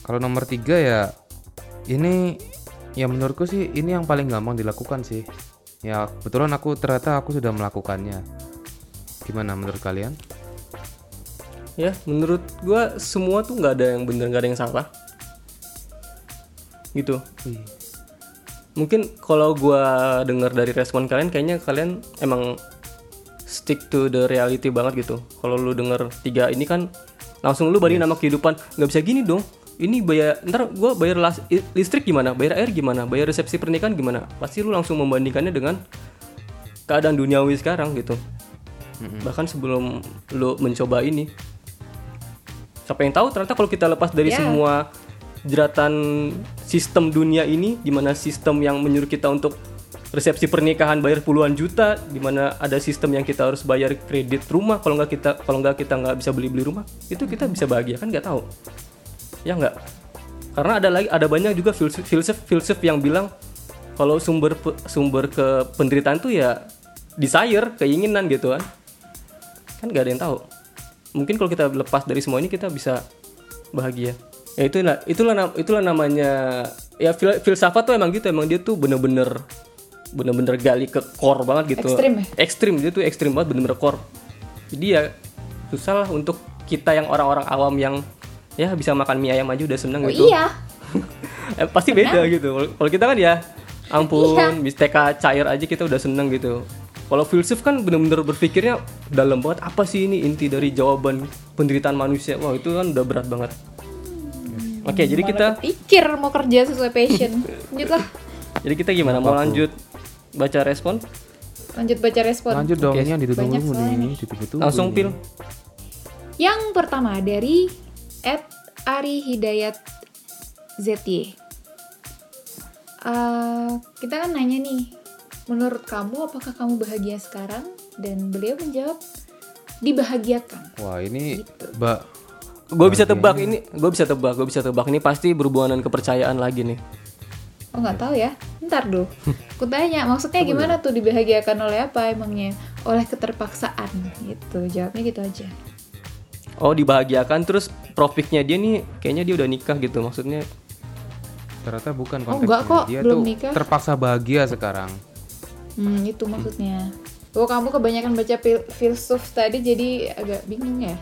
Speaker 4: Kalau nomor tiga ya ini ya menurutku sih ini yang paling gampang dilakukan sih. Ya kebetulan aku ternyata aku sudah melakukannya. Gimana menurut kalian?
Speaker 3: ya menurut gua semua tuh nggak ada yang bener nggak ada yang salah gitu mungkin kalau gua dengar dari respon kalian kayaknya kalian emang stick to the reality banget gitu. Kalau lu denger tiga ini kan langsung lu bandingin nama kehidupan. Nggak bisa gini dong. Ini bayar ntar gua bayar las- listrik gimana? Bayar air gimana? Bayar resepsi pernikahan gimana? Pasti lu langsung membandingkannya dengan keadaan duniawi sekarang gitu. Bahkan sebelum lu mencoba ini. Siapa yang tahu ternyata kalau kita lepas dari
Speaker 1: Ya.
Speaker 3: semua jeratan sistem dunia ini di mana sistem yang menyuruh kita untuk resepsi pernikahan bayar puluhan juta di mana ada sistem yang kita harus bayar kredit rumah kalau nggak kita kalau nggak kita nggak bisa beli beli rumah itu kita bisa bahagia kan nggak tahu? Ya nggak? Karena ada lagi ada banyak juga filsuf filsuf filsuf yang bilang kalau sumber sumber ke penderitaan tuh ya desire keinginan gitu kan. Kan nggak ada yang tahu. Mungkin kalau kita lepas dari semua ini kita bisa bahagia ya itulah itulah itulah namanya ya fil- filsafat tuh emang gitu emang dia tuh bener-bener bener-bener gali ke core banget gitu
Speaker 1: Ekstrim ya?
Speaker 3: ekstrim dia tuh ekstrim banget bener-bener core jadi ya susah lah untuk kita yang orang-orang awam yang ya bisa makan mie ayam aja udah seneng
Speaker 1: oh
Speaker 3: gitu
Speaker 1: iya
Speaker 3: Eh, pasti beda gitu. Kalau- kita kan ya ampun,
Speaker 1: Iya.
Speaker 3: bis TK cair aja kita udah seneng gitu. Kalau filsuf kan bener-bener berpikirnya dalam banget apa sih ini inti dari jawaban penderitaan manusia. Wah itu kan udah berat banget. Oke jadi kita
Speaker 1: pikir mau kerja sesuai passion lanjut lah
Speaker 3: jadi kita gimana mau lanjut baca respon?
Speaker 1: lanjut baca respon
Speaker 4: Lanjut dong ini yang ditunggu
Speaker 1: Banyak
Speaker 4: tunggu
Speaker 1: soalnya
Speaker 4: nih, ditunggu-tunggu.
Speaker 3: Langsung pil.
Speaker 1: yang pertama dari at Ari Hidayat ZY. Eh, kita kan nanya nih, menurut kamu apakah kamu bahagia sekarang? Dan beliau menjawab, dibahagiakan.
Speaker 4: Wah ini
Speaker 1: Gitu.
Speaker 4: mbak
Speaker 3: Gue bisa tebak ini, gue bisa tebak, gue bisa tebak ini pasti berhubungan dengan kepercayaan lagi nih.
Speaker 1: Oh nggak tahu ya, ntar dulu. Aku tanya, maksudnya gimana tuh dibahagiakan oleh apa emangnya? Oleh keterpaksaan gitu. Jawabnya gitu aja.
Speaker 3: Oh dibahagiakan terus profitnya dia nih kayaknya dia udah nikah gitu maksudnya.
Speaker 4: ternyata bukan
Speaker 1: Oh,
Speaker 4: konteksnya
Speaker 1: enggak kok,
Speaker 4: dia
Speaker 1: belum
Speaker 4: tuh
Speaker 1: nikah.
Speaker 4: terpaksa bahagia sekarang
Speaker 1: Hmm, itu maksudnya. Oh, kamu kebanyakan baca fil- filsuf tadi jadi agak bingung ya?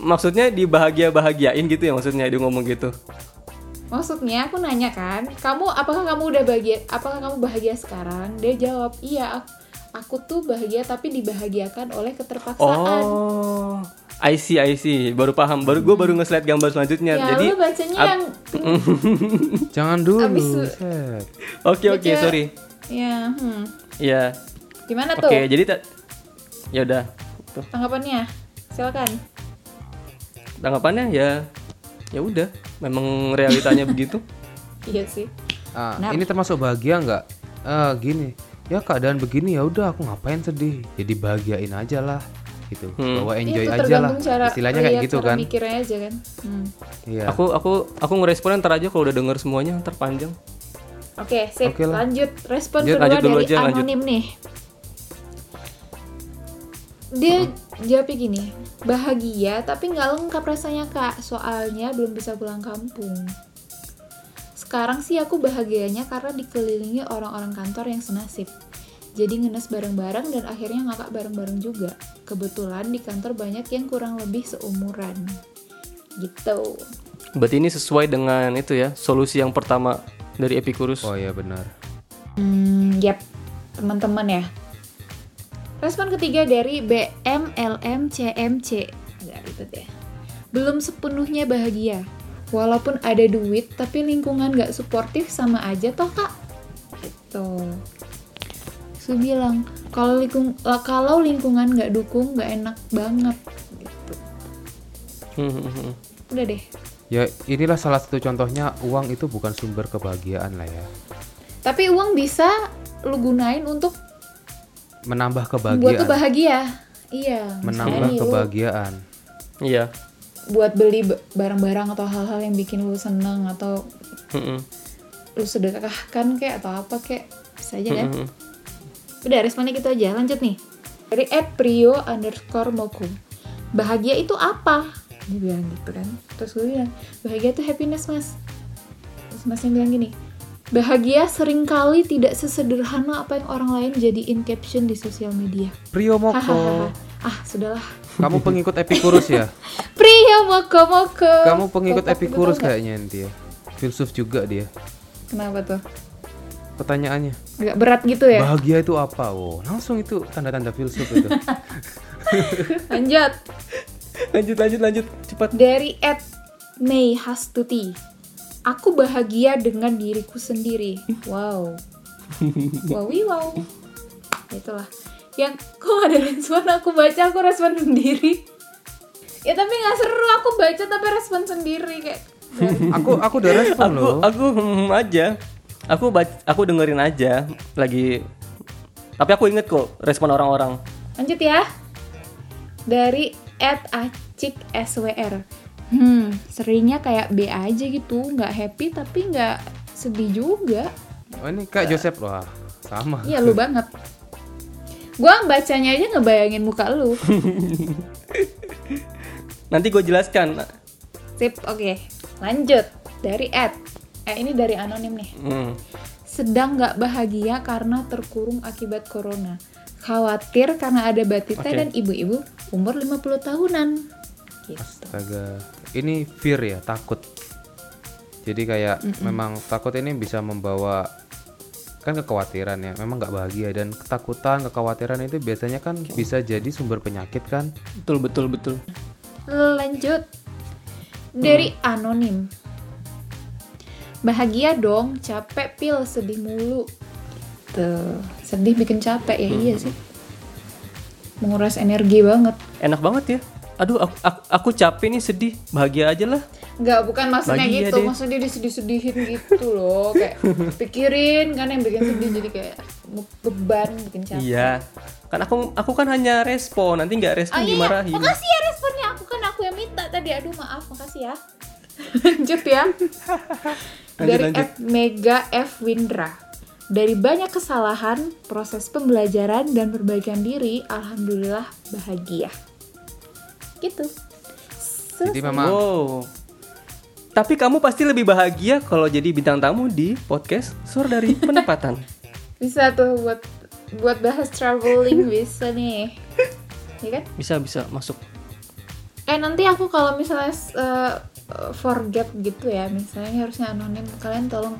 Speaker 3: Maksudnya dibahagia bahagiain gitu ya maksudnya dia ngomong gitu.
Speaker 1: Maksudnya aku nanya kan, kamu apakah kamu udah bahagia? Apakah kamu bahagia sekarang? Dia jawab, iya. Aku, aku tuh bahagia tapi dibahagiakan oleh keterpaksaan.
Speaker 3: Oh, I see, I see. Baru paham. Baru gue baru nge-slide gambar selanjutnya.
Speaker 1: ya,
Speaker 3: Jadi
Speaker 1: lu bacanya
Speaker 3: ab-
Speaker 1: yang
Speaker 4: jangan dulu
Speaker 3: oke oke
Speaker 1: Baca-
Speaker 3: sorry.
Speaker 1: ya, hmm.
Speaker 3: Ya,
Speaker 1: Gimana
Speaker 3: oke.
Speaker 1: tuh
Speaker 3: Jadi ta- ya udah. Tuh.
Speaker 1: tanggapannya? Silakan.
Speaker 3: Tanggapannya ya ya udah. Memang realitanya begitu.
Speaker 1: Iya sih.
Speaker 4: Ah,
Speaker 1: Benar.
Speaker 4: ini termasuk bahagia nggak Eh gini ya keadaan begini ya udah aku ngapain sedih jadi bahagiain aja lah gitu
Speaker 3: Hmm.
Speaker 4: bawa enjoy
Speaker 1: itu
Speaker 4: aja lah
Speaker 1: cara
Speaker 4: istilahnya kayak
Speaker 1: iya,
Speaker 4: gitu
Speaker 1: cara
Speaker 4: kan
Speaker 1: mikirnya aja kan. Hmm.
Speaker 4: iya
Speaker 3: Aku aku aku ngeresponnya ntar aja kalau udah denger semuanya ntar panjang.
Speaker 1: Oke, sip.
Speaker 4: Oke lah.
Speaker 1: lanjut. Respon
Speaker 3: Lanjut,
Speaker 1: kedua
Speaker 3: lanjut dulu
Speaker 1: dari
Speaker 3: aja, lanjut.
Speaker 1: anonim nih. Dia jawabnya gini, bahagia tapi nggak lengkap rasanya kak, soalnya belum bisa pulang kampung. Sekarang sih aku bahagianya karena dikelilingi orang-orang kantor yang senasib. Jadi ngenes bareng-bareng dan akhirnya ngakak bareng-bareng juga. Kebetulan di kantor banyak yang kurang lebih seumuran. Gitu.
Speaker 3: Berarti ini sesuai dengan itu ya, solusi yang pertama dari Epicurus.
Speaker 4: oh iya benar
Speaker 1: Hmm, yap, teman-teman ya. Respon ketiga dari BMLMCMC. Agak ribet ya. Belum sepenuhnya bahagia. Walaupun ada duit, tapi lingkungan gak suportif sama aja toh kak. Gitu. Su bilang, kalau lingkung kalau lingkungan gak dukung gak enak banget. Gitu.
Speaker 3: Hmm, hmm, hmm.
Speaker 1: Udah deh.
Speaker 4: ya inilah salah satu contohnya uang itu bukan sumber kebahagiaan lah ya
Speaker 1: Tapi uang bisa lu gunain untuk
Speaker 4: menambah
Speaker 1: buat
Speaker 4: kebahagiaan.
Speaker 1: tuh bahagia. Iya.
Speaker 4: menambah
Speaker 1: nih, lu-
Speaker 4: kebahagiaan.
Speaker 3: Iya.
Speaker 1: buat beli barang-barang atau hal-hal yang bikin lu seneng atau
Speaker 3: Hmm, hmm.
Speaker 1: lu sedekahkan kayak atau apa kayak bisa aja kan? Udah responnya gitu aja. Lanjut nih. Dari @prio underscore moku. Bahagia itu apa? Dia bilang gitu kan. Terus gue bilang bahagia itu happiness mas. Terus masnya bilang gini bahagia sering kali tidak sesederhana apa yang orang lain jadiin caption di sosial media.
Speaker 4: Prio Moko.
Speaker 1: Ah sudahlah.
Speaker 4: Kamu pengikut Epicurus ya?
Speaker 1: Prio moko moko.
Speaker 4: Kamu pengikut Epicurus
Speaker 1: nggak?
Speaker 4: kayaknya dia filsuf juga dia.
Speaker 1: Kenapa tuh?
Speaker 4: Pertanyaannya.
Speaker 1: Agak berat gitu ya?
Speaker 4: Bahagia itu apa? Oh langsung itu tanda-tanda filsuf itu.
Speaker 1: Lanjut.
Speaker 3: Lanjut lanjut lanjut. Cepat.
Speaker 1: Dari Ed May Hastuti. Aku bahagia dengan diriku sendiri. Wow. Wow, wow. Itulah. Yang kok ada respon aku baca aku respon sendiri. Ya tapi nggak seru aku baca tapi respon sendiri kayak.
Speaker 4: aku aku udah respon
Speaker 3: Aku
Speaker 4: loh
Speaker 3: aku hmm, aja. Aku bac- aku dengerin aja lagi. Tapi aku inget kok respon orang-orang.
Speaker 1: Lanjut ya. Dari Ed Acik SWR. Hmm, seringnya kayak B aja gitu, nggak happy tapi nggak sedih juga.
Speaker 4: oh ini kak Joseph wah sama
Speaker 1: Iya lu banget. Gua bacanya aja ngebayangin muka lu.
Speaker 3: Nanti gue jelaskan.
Speaker 1: Sip, oke. Lanjut. Dari Ed. Eh ini dari anonim nih.
Speaker 3: Hmm.
Speaker 1: Sedang nggak bahagia karena terkurung akibat corona. Khawatir karena ada batita
Speaker 3: Oke.
Speaker 1: dan ibu-ibu umur 50 tahunan. Gitu.
Speaker 4: Astaga, ini fear ya, takut. Jadi kayak memang takut ini bisa membawa kan kekhawatiran ya, memang nggak bahagia dan ketakutan, kekhawatiran itu biasanya kan bisa jadi sumber penyakit kan.
Speaker 3: Betul betul betul.
Speaker 1: Lanjut. Dari anonim. Bahagia dong, capek pil, sedih mulu. Tuh, sedih bikin capek ya iya sih. Menguras energi banget.
Speaker 3: Enak banget ya. Aduh aku, aku, aku capek nih sedih bahagia aja lah
Speaker 1: Nggak, bukan maksudnya
Speaker 3: Bahagia
Speaker 1: gitu.
Speaker 3: deh.
Speaker 1: Maksudnya disedih-sedihin gitu loh. Kayak pikirin kan yang bikin sedih jadi kayak beban, bikin capek.
Speaker 3: iya kan aku aku kan hanya respon nanti nggak
Speaker 1: Oh
Speaker 3: respon
Speaker 1: iya,
Speaker 3: dimarahin
Speaker 1: makasih ya responnya. Aku kan aku yang minta tadi. Aduh maaf, makasih ya. Lanjut ya. Dari
Speaker 3: lanjut.
Speaker 1: F Mega F Windra. Dari banyak kesalahan, proses pembelajaran dan perbaikan diri, alhamdulillah bahagia. Gitu.
Speaker 4: Jadi memang
Speaker 3: wow tapi kamu pasti lebih bahagia kalau jadi bintang tamu di podcast Suara dari Penempatan.
Speaker 1: Bisa tuh buat buat bahas traveling bisa nih. Ya kan?
Speaker 3: Bisa bisa masuk.
Speaker 1: Eh nanti aku kalau misalnya uh, forget gitu ya, misalnya harusnya anonim, kalian tolong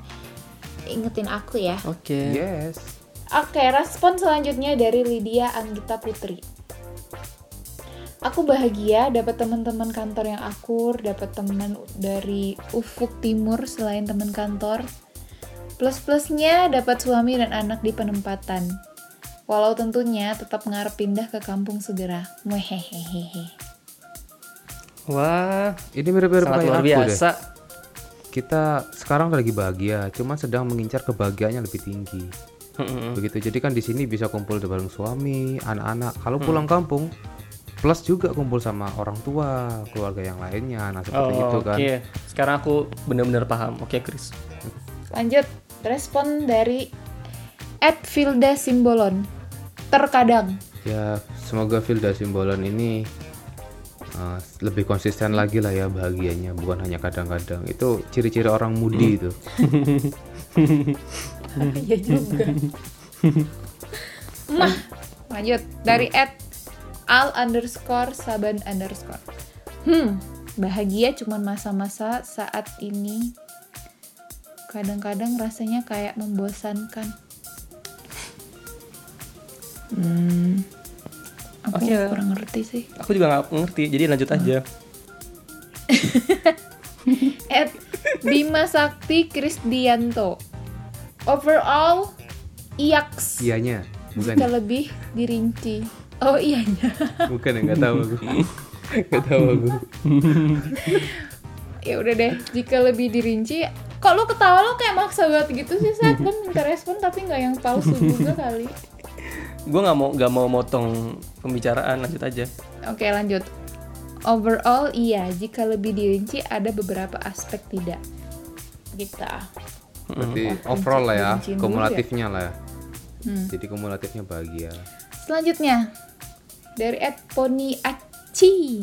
Speaker 1: ingetin aku ya.
Speaker 3: Oke.
Speaker 4: yes.
Speaker 1: Oke, respon selanjutnya dari Lydia Anggita Putri. Aku bahagia dapat teman-teman kantor yang akur, dapat teman dari ufuk timur selain teman kantor. Plus-plusnya dapat suami dan anak di penempatan. Walau tentunya tetap ngarep pindah ke kampung segera. Muhehehehe.
Speaker 3: Wah,
Speaker 4: Ini mirip-mirip kayak
Speaker 3: luar
Speaker 4: aku deh.
Speaker 3: biasa.
Speaker 4: Kita sekarang lagi bahagia, cuma sedang mengincar kebahagiaannya lebih tinggi. Begitu. Jadi kan di sini bisa kumpul bareng suami, anak-anak. Kalau
Speaker 3: Hmm.
Speaker 4: pulang kampung, plus juga kumpul sama orang tua, keluarga yang lainnya. Nah seperti
Speaker 3: Oh,
Speaker 4: itu
Speaker 3: Oke,
Speaker 4: kan.
Speaker 3: sekarang aku benar-benar paham. Oke, Chris.
Speaker 1: Lanjut, respon dari Ed Vilda Simbolon. Terkadang.
Speaker 4: Ya semoga Vilda Simbolon ini uh, lebih konsisten lagi lah ya bahagianya, bukan hanya kadang-kadang. Itu ciri-ciri orang mudi itu.
Speaker 1: Iya juga. Mah, lanjut dari Ed al underscore saban underscore. Hmm, bahagia cuman masa-masa saat ini. Kadang-kadang rasanya kayak membosankan. Hmm, aku
Speaker 3: Oke.
Speaker 1: kurang ngerti sih.
Speaker 3: Aku juga nggak ngerti, jadi lanjut aja.
Speaker 1: Ed Bima Sakti Krisdianto. Overall, iaks.
Speaker 4: Ianya, bukan
Speaker 1: Jika
Speaker 4: ya?
Speaker 1: lebih dirinci. Oh iyanya.
Speaker 4: Bukan ya, nggak tahu aku. Nggak tahu aku.
Speaker 1: ya udah deh, jika lebih dirinci. Kok lu ketawa lo kayak maksa banget gitu sih saat gue minta respon tapi nggak yang palsu juga kali.
Speaker 3: Gue nggak mau nggak mau motong pembicaraan, lanjut aja.
Speaker 1: Oke lanjut. Overall iya, jika lebih dirinci ada beberapa aspek tidak. Gitu.
Speaker 4: Berarti
Speaker 1: Wah,
Speaker 4: overall lah ya,
Speaker 1: dulu
Speaker 4: kumulatifnya lah ya.
Speaker 1: Hmm.
Speaker 4: Jadi kumulatifnya bahagia.
Speaker 1: Selanjutnya dari Ed Pony Aci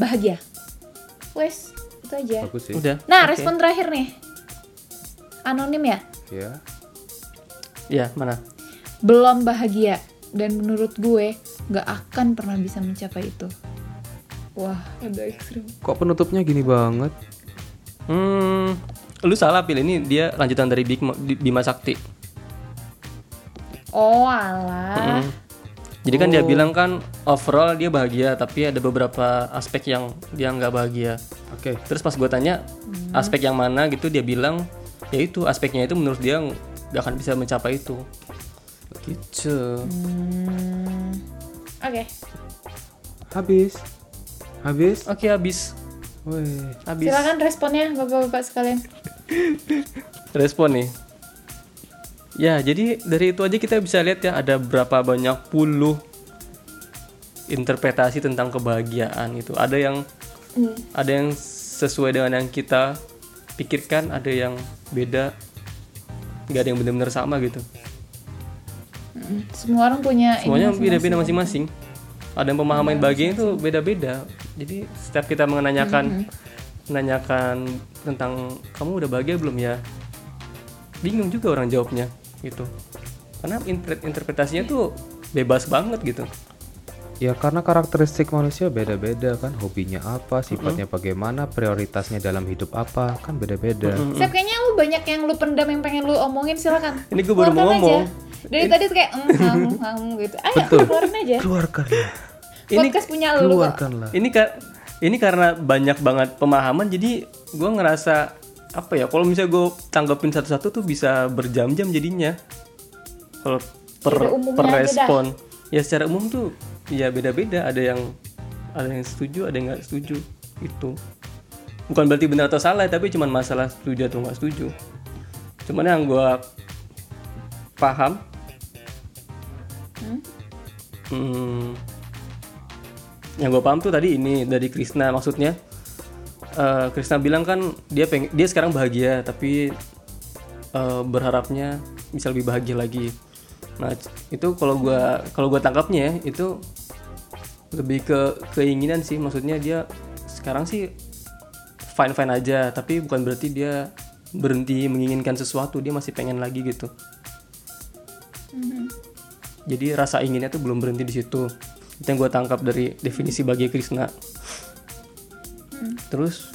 Speaker 1: bahagia. Wes itu aja.
Speaker 4: Bagus sih.
Speaker 3: Udah.
Speaker 1: Nah
Speaker 3: oke.
Speaker 1: respon terakhir nih anonim ya
Speaker 4: Ya.
Speaker 3: Ya mana?
Speaker 1: belum bahagia dan menurut gue nggak akan pernah bisa mencapai itu. Wah ada ekstrim.
Speaker 4: Kok penutupnya gini banget?
Speaker 3: Hmm, lu salah pilih ini dia lanjutan dari Big Bima Sakti.
Speaker 1: Oh alah.
Speaker 3: Mm. Jadi kan dia bilang kan overall dia bahagia, tapi ada beberapa aspek yang dia nggak bahagia.
Speaker 4: Oke.
Speaker 3: Terus pas gue tanya aspek yang mana gitu, dia bilang ya itu aspeknya itu menurut dia nggak akan bisa mencapai itu. Gitu.
Speaker 1: Hmm. Oke.
Speaker 4: Habis. Habis.
Speaker 3: Oke habis,
Speaker 4: Weh.
Speaker 3: habis.
Speaker 1: Silakan responnya bapak-bapak sekalian.
Speaker 3: respon nih. Ya, jadi dari itu aja kita bisa lihat ya ada berapa banyak puluh interpretasi tentang kebahagiaan itu. Ada yang ada yang sesuai dengan yang kita pikirkan, ada yang beda. Gak ada yang benar-benar sama gitu.
Speaker 1: Mm, Semua orang punya
Speaker 3: Semuanya beda-beda masing-masing. Ada yang pemahaman bahagia itu beda-beda. Jadi setiap kita menanyakan menanyakan tentang kamu udah bahagia belum ya? Bingung juga orang jawabnya gitu. Karena interpre- interpretasinya tuh bebas banget gitu.
Speaker 4: Ya karena karakteristik manusia beda-beda kan, hobinya apa, sifatnya bagaimana, prioritasnya dalam hidup apa, kan beda-beda.
Speaker 1: Sep, kayaknya lu banyak yang lu pendam yang pengen lu omongin silakan.
Speaker 3: Ini gue baru mau ngomong.
Speaker 1: aja. Dari tadi tuh kayak mm, ham, ham gitu. Ayo keluarin aja.
Speaker 4: Keluarkanlah,
Speaker 3: Ini
Speaker 1: Podcast punya lu
Speaker 4: keluarkanlah.
Speaker 3: ini ka- ini karena banyak banget pemahaman jadi gue ngerasa apa ya kalau misalnya gue tanggapin satu-satu tuh bisa berjam-jam jadinya. Kalau per, per respon. Ya secara umum tuh ya beda-beda. Ada yang ada yang setuju ada yang nggak setuju itu bukan berarti benar atau salah tapi cuman masalah setuju atau nggak setuju. Cuman yang gue paham hmm, yang gue paham tuh tadi ini dari Krishna maksudnya eh, Krishna bilang kan dia peng dia sekarang bahagia tapi eh, berharapnya bisa lebih bahagia lagi. Nah itu kalau gua kalau gua tangkapnya ya, itu lebih ke keinginan sih. Maksudnya dia sekarang sih fine fine aja tapi bukan berarti dia berhenti menginginkan sesuatu. Dia masih pengen lagi gitu. Jadi rasa inginnya tuh belum berhenti di situ. Itu yang gue tangkap dari definisi bagi Krishna terus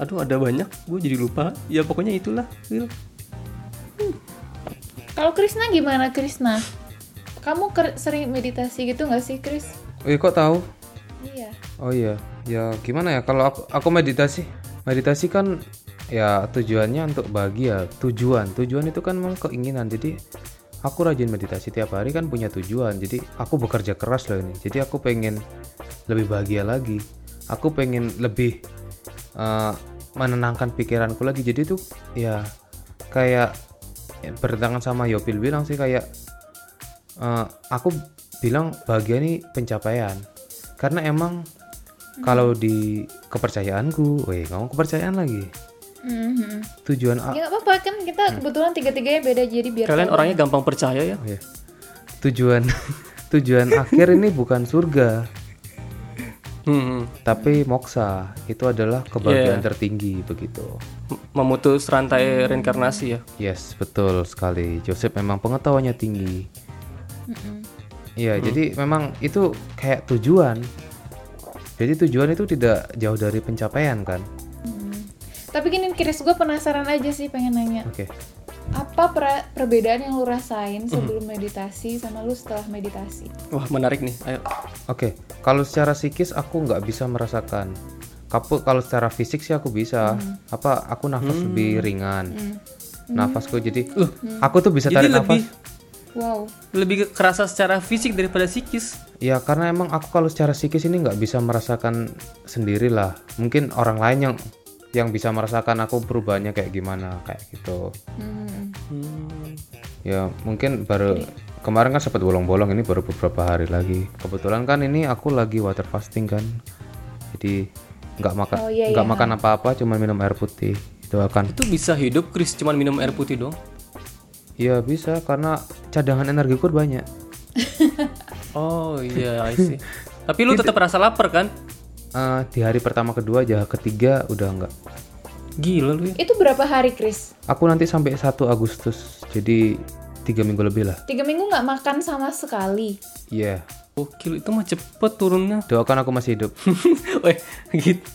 Speaker 3: aduh ada banyak gue jadi lupa ya pokoknya itulah Will
Speaker 1: Kalau Krisna gimana Krisna? Kamu ker- sering meditasi gitu nggak sih Kris?
Speaker 4: Eh kok tahu?
Speaker 1: Iya.
Speaker 4: Oh iya, ya gimana ya kalau aku, aku meditasi, meditasi kan ya tujuannya untuk bahagia. Tujuan, tujuan itu kan memang keinginan. Jadi aku rajin meditasi tiap hari kan punya tujuan. Jadi aku bekerja keras loh ini. Jadi aku pengen lebih bahagia lagi. Aku pengen lebih eh, menenangkan pikiranku lagi. Jadi tuh ya kayak ya, bertentangan sama Yopil bilang sih kayak eh, aku bilang bahagia ini pencapaian karena emang kalau di kepercayaanku, weh ngomong kepercayaan lagi.
Speaker 1: Mhm.
Speaker 4: Tujuan
Speaker 1: Ya nggak apa-apa kan kita kebetulan tiga-tiganya beda jadi biar
Speaker 3: kalian
Speaker 1: tahu.
Speaker 3: orangnya gampang percaya ya
Speaker 4: oh ya. Tujuan tujuan akhir ini bukan surga,
Speaker 3: Hmm,
Speaker 4: tapi moksa. Itu adalah kebahagiaan
Speaker 3: Yeah.
Speaker 4: tertinggi begitu.
Speaker 3: memutus rantai reinkarnasi ya
Speaker 4: Yes, betul sekali. Joseph memang pengetahuannya tinggi. Iya, jadi memang itu kayak tujuan. Jadi tujuan itu tidak jauh dari pencapaian kan?
Speaker 1: Tapi gini Kris, gue penasaran aja sih pengen nanya.
Speaker 4: Oke.
Speaker 1: Apa per- perbedaan yang lu rasain sebelum meditasi sama lu setelah meditasi?
Speaker 3: wah menarik nih ayo
Speaker 4: Oke, kalau secara psikis aku nggak bisa merasakan. Kapu kalau secara fisik sih aku bisa. Apa aku nafas lebih ringan. Nafasku jadi aku tuh bisa
Speaker 3: jadi
Speaker 4: tarik
Speaker 3: lebih
Speaker 4: nafas.
Speaker 1: Wow.
Speaker 3: lebih ke- kerasa secara fisik daripada psikis
Speaker 4: Ya karena emang aku kalau secara psikis ini nggak bisa merasakan sendirilah. Mungkin orang lain yang yang bisa merasakan aku perubahannya kayak gimana kayak gitu.
Speaker 1: Hmm.
Speaker 4: Ya mungkin baru kemarin kan sempat bolong-bolong ini baru beberapa hari lagi. Kebetulan kan ini aku lagi water fasting kan. Jadi nggak makan
Speaker 1: Oh, iya,
Speaker 4: nggak
Speaker 1: iya.
Speaker 4: makan apa-apa cuma minum air putih. Itu akan
Speaker 3: itu bisa hidup Chris cuman minum air putih dong
Speaker 4: Iya bisa karena cadangan energiku banyak.
Speaker 3: oh iya I see tapi lu tetap rasa lapar kan
Speaker 4: Eh, di hari pertama kedua aja ketiga udah enggak.
Speaker 3: Gila lu ya
Speaker 1: Itu berapa hari Kris?
Speaker 4: Aku nanti sampai 1 Agustus. Jadi tiga minggu lebih lah.
Speaker 1: Tiga minggu nggak makan sama sekali.
Speaker 4: Iya.
Speaker 3: Gokil itu mah cepet turunnya
Speaker 4: Doakan aku masih hidup.
Speaker 3: Weh gitu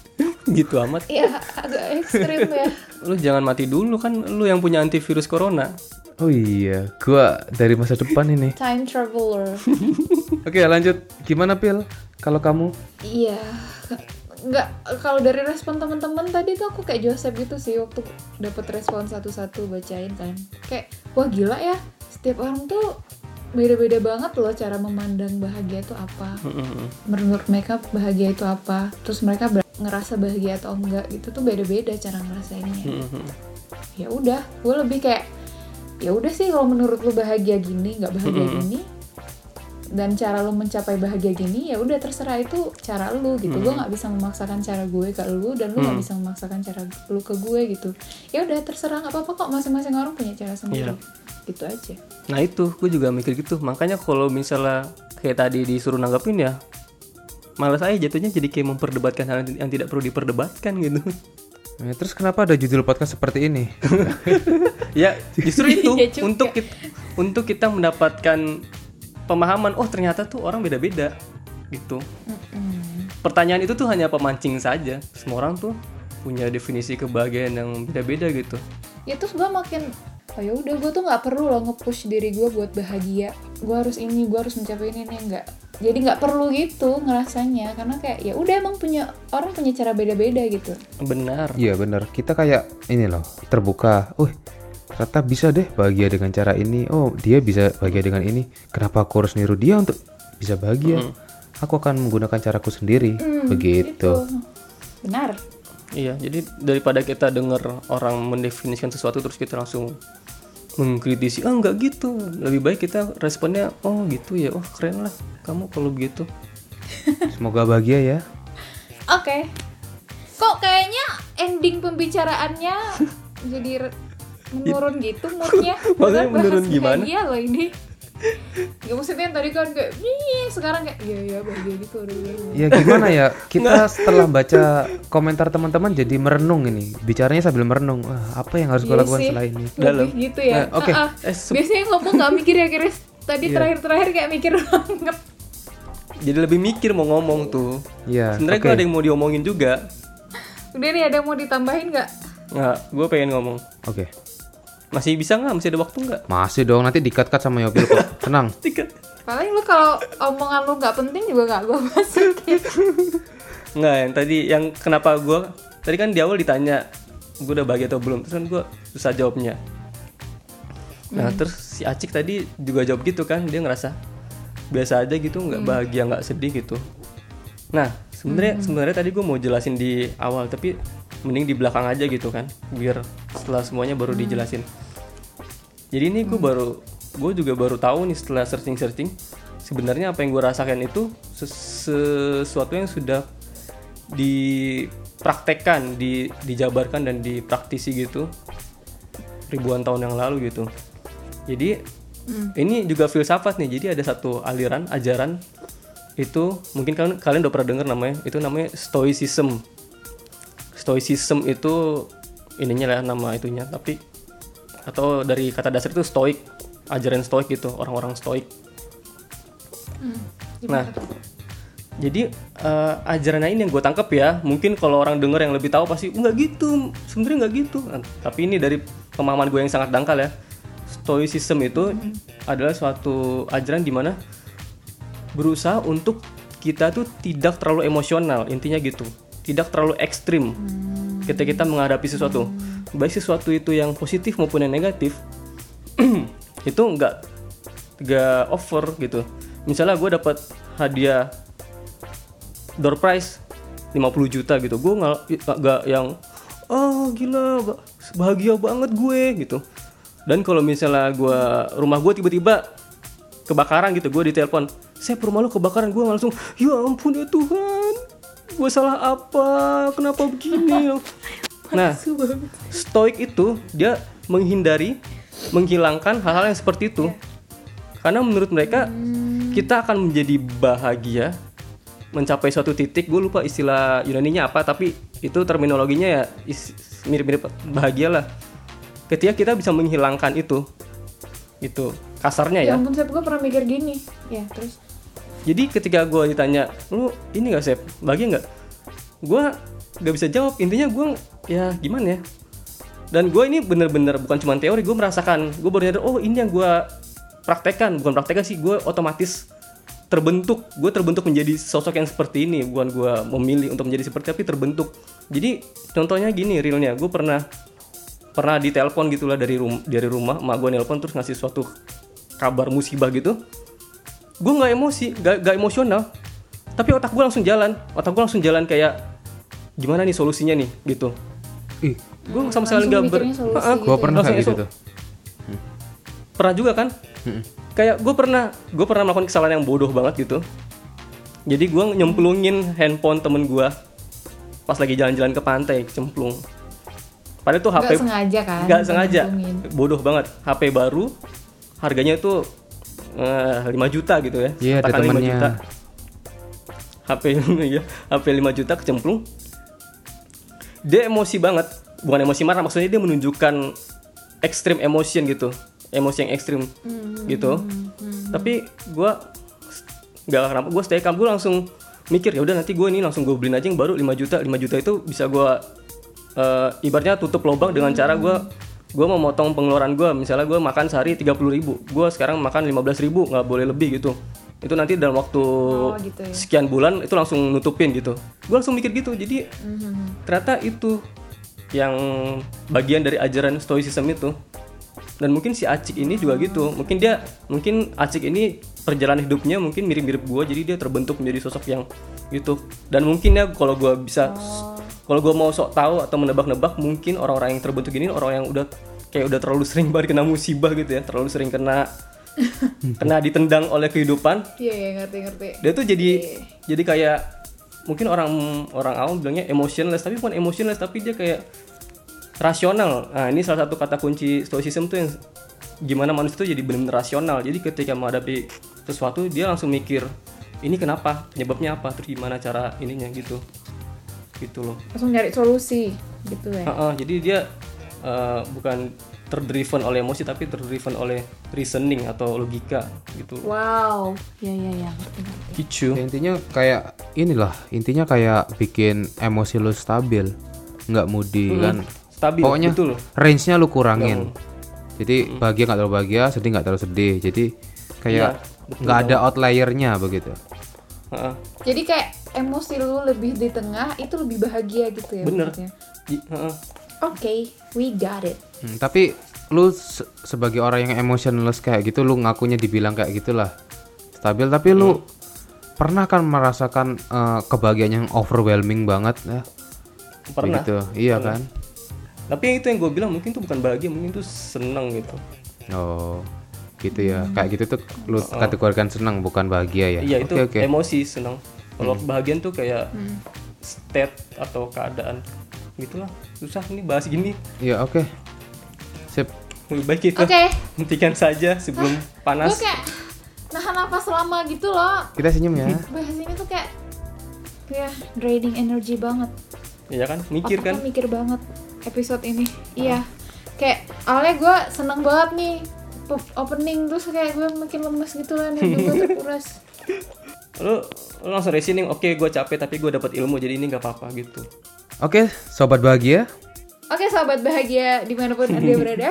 Speaker 3: gitu amat
Speaker 1: Iya, agak ekstrim ya.
Speaker 3: lu jangan mati dulu kan lu yang punya antivirus corona
Speaker 4: Oh iya, gua dari masa depan ini.
Speaker 1: Time traveler.
Speaker 4: Oke, lanjut. Gimana Pil? Kalau kamu?
Speaker 1: Iya, nggak kalau dari respon teman-teman tadi tuh aku kayak Joseph gitu sih waktu dapat respon satu-satu bacain kan. Kayak wah gila ya, setiap orang tuh beda-beda banget loh cara memandang bahagia itu apa. Menurut mereka bahagia itu apa, terus mereka ngerasa bahagia atau enggak gitu tuh beda-beda cara ngerasainnya. Ya udah, gue lebih kayak ya udah sih kalau menurut lu bahagia gini, nggak bahagia gini, dan cara lu mencapai bahagia gini ya udah terserah itu cara lu gitu. Gue nggak bisa memaksakan cara gue ke lu dan lu nggak bisa memaksakan cara lu ke gue gitu. Ya udah terserah nggak apa-apa kok. Masing-masing orang punya cara sendiri. Gitu aja.
Speaker 3: Nah itu, gue juga mikir gitu. Makanya kalau misalnya kayak tadi disuruh nanggapin ya, malas aja jatuhnya jadi kayak memperdebatkan hal yang tidak perlu diperdebatkan gitu.
Speaker 4: Eh, terus kenapa ada judul podcast seperti ini?
Speaker 3: ya justru itu.
Speaker 1: Juga.
Speaker 3: untuk kita, untuk kita mendapatkan pemahaman. Oh ternyata tuh orang beda-beda gitu. Pertanyaan itu tuh hanya pemancing saja. Semua orang tuh punya definisi kebahagiaan yang beda-beda gitu.
Speaker 1: ya terus gue makin oh ya udah gue tuh nggak perlu loh nge-push diri gue buat bahagia gue harus ini gue harus mencapai ini nih nggak jadi nggak perlu gitu ngerasanya karena kayak ya udah emang punya orang punya cara beda-beda gitu
Speaker 3: Benar.
Speaker 4: Iya bener. Kita kayak ini loh, terbuka. Wih, ternyata bisa deh bahagia dengan cara ini. Oh, dia bisa bahagia dengan ini. Kenapa aku harus niru dia untuk bisa bahagia? aku akan menggunakan caraku sendiri
Speaker 1: Hmm,
Speaker 4: begitu
Speaker 1: benar
Speaker 3: Iya, jadi daripada kita dengar orang mendefinisikan sesuatu terus kita langsung mengkritisi, ah nggak gitu. Lebih baik kita responnya, oh gitu ya, oh keren lah kamu kalau begitu.
Speaker 4: semoga bahagia ya
Speaker 1: Oke. Kok kayaknya ending pembicaraannya jadi menurun gitu moodnya.
Speaker 3: Maksudnya menurun gimana?
Speaker 1: bahagia loh ini. Gak maksudnya yang tadi kan kayak nih sekarang kayak iya iya bahagia gitu iya.
Speaker 4: ya gimana ya kita setelah baca komentar teman-teman jadi merenung ini bicaranya sambil merenung Wah, apa yang harus gue
Speaker 1: Iya
Speaker 4: lakukan
Speaker 1: sih.
Speaker 4: setelah ini
Speaker 3: Dalam.
Speaker 1: Lebih gitu ya.
Speaker 4: Nah, oke.
Speaker 1: Ah.
Speaker 3: Eh, se-
Speaker 1: Biasanya ngomong gak mikir ya Chris. Tadi
Speaker 3: Iya.
Speaker 1: terakhir-terakhir kayak mikir banget.
Speaker 3: Jadi lebih mikir mau ngomong tuh.
Speaker 4: ya
Speaker 3: Sebenarnya
Speaker 4: oke
Speaker 3: gue ada yang mau diomongin juga.
Speaker 1: Udah nih ada yang mau ditambahin nggak?
Speaker 3: Nggak, gue pengen ngomong.
Speaker 4: oke
Speaker 3: Masih bisa nggak? Masih ada waktu nggak?
Speaker 4: masih dong nanti dikat-kat sama Yopil kok tenang.
Speaker 1: Paling lu kalau omongan lu nggak penting juga nggak gue masukin.
Speaker 3: Nggak, yang tadi yang kenapa gue tadi kan di awal ditanya gue udah bahagia atau belum, terus kan gue susah jawabnya. Nah terus si Acik tadi juga jawab gitu kan, dia ngerasa biasa aja gitu, nggak bahagia nggak sedih gitu. Nah sebenarnya sebenarnya tadi gue mau jelasin di awal, tapi mending di belakang aja gitu kan, biar setelah semuanya baru dijelasin. Jadi ini gue baru gue juga baru tahu nih setelah searching searching sebenarnya apa yang gue rasakan itu ses- sesuatu yang sudah dipraktekkan, di, dijabarkan dan dipraktisi gitu ribuan tahun yang lalu gitu. Jadi ini juga filsafat nih. Jadi ada satu aliran ajaran itu mungkin kalian kalian udah pernah dengar namanya. Itu namanya Stoicism. Stoicism itu ininya lah nama itunya, tapi atau dari kata dasar itu stoik, ajaran stoik gitu, orang-orang stoik. Nah, jadi eh, ajarannya ini yang gue tangkep ya. Mungkin kalau orang denger yang lebih tahu pasti nggak gitu. Sebenarnya nggak gitu. Nah, tapi ini dari pemahaman gue yang sangat dangkal ya. Stoicism itu adalah suatu ajaran di mana berusaha untuk kita tuh tidak terlalu emosional. Intinya gitu. Tidak terlalu ekstrim ketika kita menghadapi sesuatu. Baik sesuatu itu yang positif maupun yang negatif itu nggak nggak over gitu. Misalnya gue dapat hadiah door prize 50 juta gitu gue nggak yang oh gila ba- bahagia banget gue gitu dan kalau misalnya gue rumah gue tiba-tiba kebakaran gitu gue ditelepon saya rumah lo kebakaran gue langsung ya ampun ya Tuhan gue salah apa? Kenapa begini? Nah stoik itu dia menghindari menghilangkan hal-hal yang seperti itu. Karena menurut mereka kita akan menjadi bahagia mencapai suatu titik. Gue lupa istilah Yunaninya apa tapi itu terminologinya ya mirip-mirip bahagia lah. Ketika kita bisa menghilangkan itu itu kasarnya
Speaker 1: Ya.
Speaker 3: Ya
Speaker 1: ampun Sep, gue pernah mikir gini. Ya terus.
Speaker 3: Jadi ketika gue ditanya lu ini gak Sep? Bahagia nggak? Gue nggak bisa jawab. Intinya gue ya gimana ya? Dan gue ini bener-bener bukan cuma teori gue merasakan. Gue baru nyadar oh ini yang gue praktekkan. Bukan praktekkan sih gue otomatis terbentuk. Gue terbentuk menjadi sosok yang seperti ini. Bukan gue memilih untuk menjadi seperti tapi terbentuk. Jadi contohnya gini realnya. Gue pernah pernah ditelepon gitulah dari rum dari rumah. Emak gue nelpon terus ngasih suatu kabar musibah gitu gue nggak emosi nggak nggak emosional. Tapi otak gue langsung jalan. Otak gue langsung jalan kayak gimana nih solusinya nih? Gitu.
Speaker 4: Ih.
Speaker 3: Gue sama sekali nggak ber Ah, ah,
Speaker 4: gue pernah kayak gitu tuh.
Speaker 3: Pernah juga kan? Kayak gue pernah gue pernah melakukan kesalahan yang bodoh banget gitu. Jadi gue nyemplungin handphone temen gue pas lagi jalan-jalan ke pantai cemplung. Padahal tuh HP
Speaker 1: Nggak sengaja kan?
Speaker 3: nggak sengaja. Bodoh banget. HP baru harganya itu eh, 5 juta gitu ya.
Speaker 4: Iya, ada
Speaker 3: 5
Speaker 4: temennya.
Speaker 3: juta. HP ya HP 5 juta kecemplung. Dia emosi banget. Bukan emosi marah maksudnya dia menunjukkan ekstrim emotion gitu. Emosi yang ekstrim gitu. Tapi gua nggak kenapa gue stay calm gue langsung mikir ya udah nanti gue ini langsung gue beliin aja yang baru 5 juta. 5 juta itu bisa gua eh, ibaratnya tutup lubang dengan cara gua gue mau motong pengeluaran gue misalnya gue makan sehari 30.000 ribu gue sekarang makan 15.000 ribu nggak boleh lebih gitu. Itu nanti dalam waktu
Speaker 1: gitu ya.
Speaker 3: sekian bulan itu langsung nutupin gitu. Gue langsung mikir gitu jadi ternyata itu yang bagian dari ajaran stoicism itu. Dan mungkin si Acik ini juga gitu. Mungkin dia mungkin Acik ini perjalanan hidupnya mungkin mirip-mirip gua jadi dia terbentuk menjadi sosok yang gitu. Dan mungkin ya kalau gua bisa kalau gua mau sok tahu atau menebak-nebak mungkin orang-orang yang terbentuk ini orang yang udah kayak udah terlalu sering banget kena musibah gitu ya terlalu sering kena kena ditendang oleh kehidupan.
Speaker 1: Iya, iya, ngerti, ngerti.
Speaker 3: dia tuh jadi jadi kayak mungkin orang orang awam bilangnya emotionless tapi bukan emotionless tapi dia kayak rasional. Nah ini salah satu kata kunci stoicism tuh yang gimana manusia tuh jadi benar-benar rasional. Jadi ketika menghadapi sesuatu dia langsung mikir ini kenapa? Penyebabnya apa? Terus gimana cara ininya? gitu gitu loh.
Speaker 1: Langsung nyari solusi gitu ya.
Speaker 3: Heeh, jadi dia eh, bukan terdriven oleh emosi tapi terdriven oleh reasoning atau logika gitu.
Speaker 1: Wow. Ya, ya, ya,
Speaker 3: gitu.
Speaker 4: Ya, intinya kayak inilah intinya kayak bikin emosi lu stabil nggak moody kan?
Speaker 3: Stabil
Speaker 4: pokoknya
Speaker 3: betul.
Speaker 4: range-nya lu kurangin. Jadi bahagia nggak terlalu bahagia sedih nggak terlalu sedih. Jadi kayak
Speaker 3: Iya,
Speaker 4: nggak ada outlier-nya begitu.
Speaker 3: Heeh.
Speaker 1: Jadi kayak emosi lu lebih di tengah itu lebih bahagia gitu ya
Speaker 3: Bener. heeh.
Speaker 1: Oke, we got it.
Speaker 4: Hmm, tapi lu se- sebagai orang yang emotionless kayak gitu lu ngakunya dibilang kayak gitulah. Stabil tapi lu pernah kan merasakan eh, kebahagiaan yang overwhelming banget ya?
Speaker 3: Pernah.
Speaker 4: begitu iya kan?
Speaker 3: Tapi itu yang gue bilang mungkin itu bukan bahagia mungkin itu seneng gitu.
Speaker 4: Oh gitu ya. Kayak gitu tuh lu kategorikan senang bukan bahagia ya?
Speaker 3: Iya itu
Speaker 4: oke.
Speaker 3: emosi seneng kalau kebahagiaan tuh kayak state atau keadaan. Gitulah. Susah ini bahas gini.
Speaker 4: Iya oke. Sip.
Speaker 3: Lebih baik kita
Speaker 1: Oke.
Speaker 3: hentikan saja sebelum
Speaker 1: Gue
Speaker 3: panas.
Speaker 1: kayak nahan nafas lama gitu loh.
Speaker 4: kita senyum ya.
Speaker 1: Bahas ini tuh kayak ya draining energy banget.
Speaker 3: iya kan? Mikir
Speaker 1: Otak
Speaker 3: kan?
Speaker 1: mikir banget episode ini. Iya. Kayak awalnya gue seneng banget nih pe- opening terus kayak gue makin lemes gitu lah nih gue terkuras.
Speaker 3: Lu, lu langsung reasoning oke gue capek tapi gue dapat ilmu jadi ini nggak apa-apa gitu
Speaker 4: oke sobat bahagia
Speaker 1: Oke sahabat bahagia di mana pun anda berada.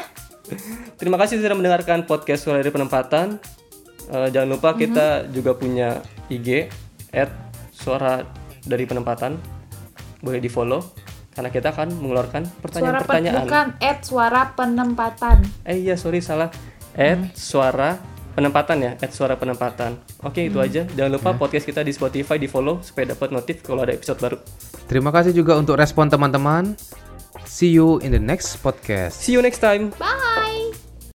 Speaker 3: Terima kasih sudah mendengarkan podcast Suara dari Penempatan. Eh, jangan lupa kita juga punya IG at Suara dari Penempatan. Boleh di follow karena kita akan mengeluarkan
Speaker 1: Suara pen,
Speaker 3: pertanyaan-pertanyaan.
Speaker 1: bukan at suara penempatan.
Speaker 3: Eh iya sorry salah. At Suara Penempatan ya, at Suara Penempatan. Oke itu aja. Jangan lupa podcast kita di Spotify di follow supaya dapat notif kalau ada episode baru.
Speaker 4: terima kasih juga untuk respon teman-teman see you in the next podcast
Speaker 3: See you next time.
Speaker 1: Bye.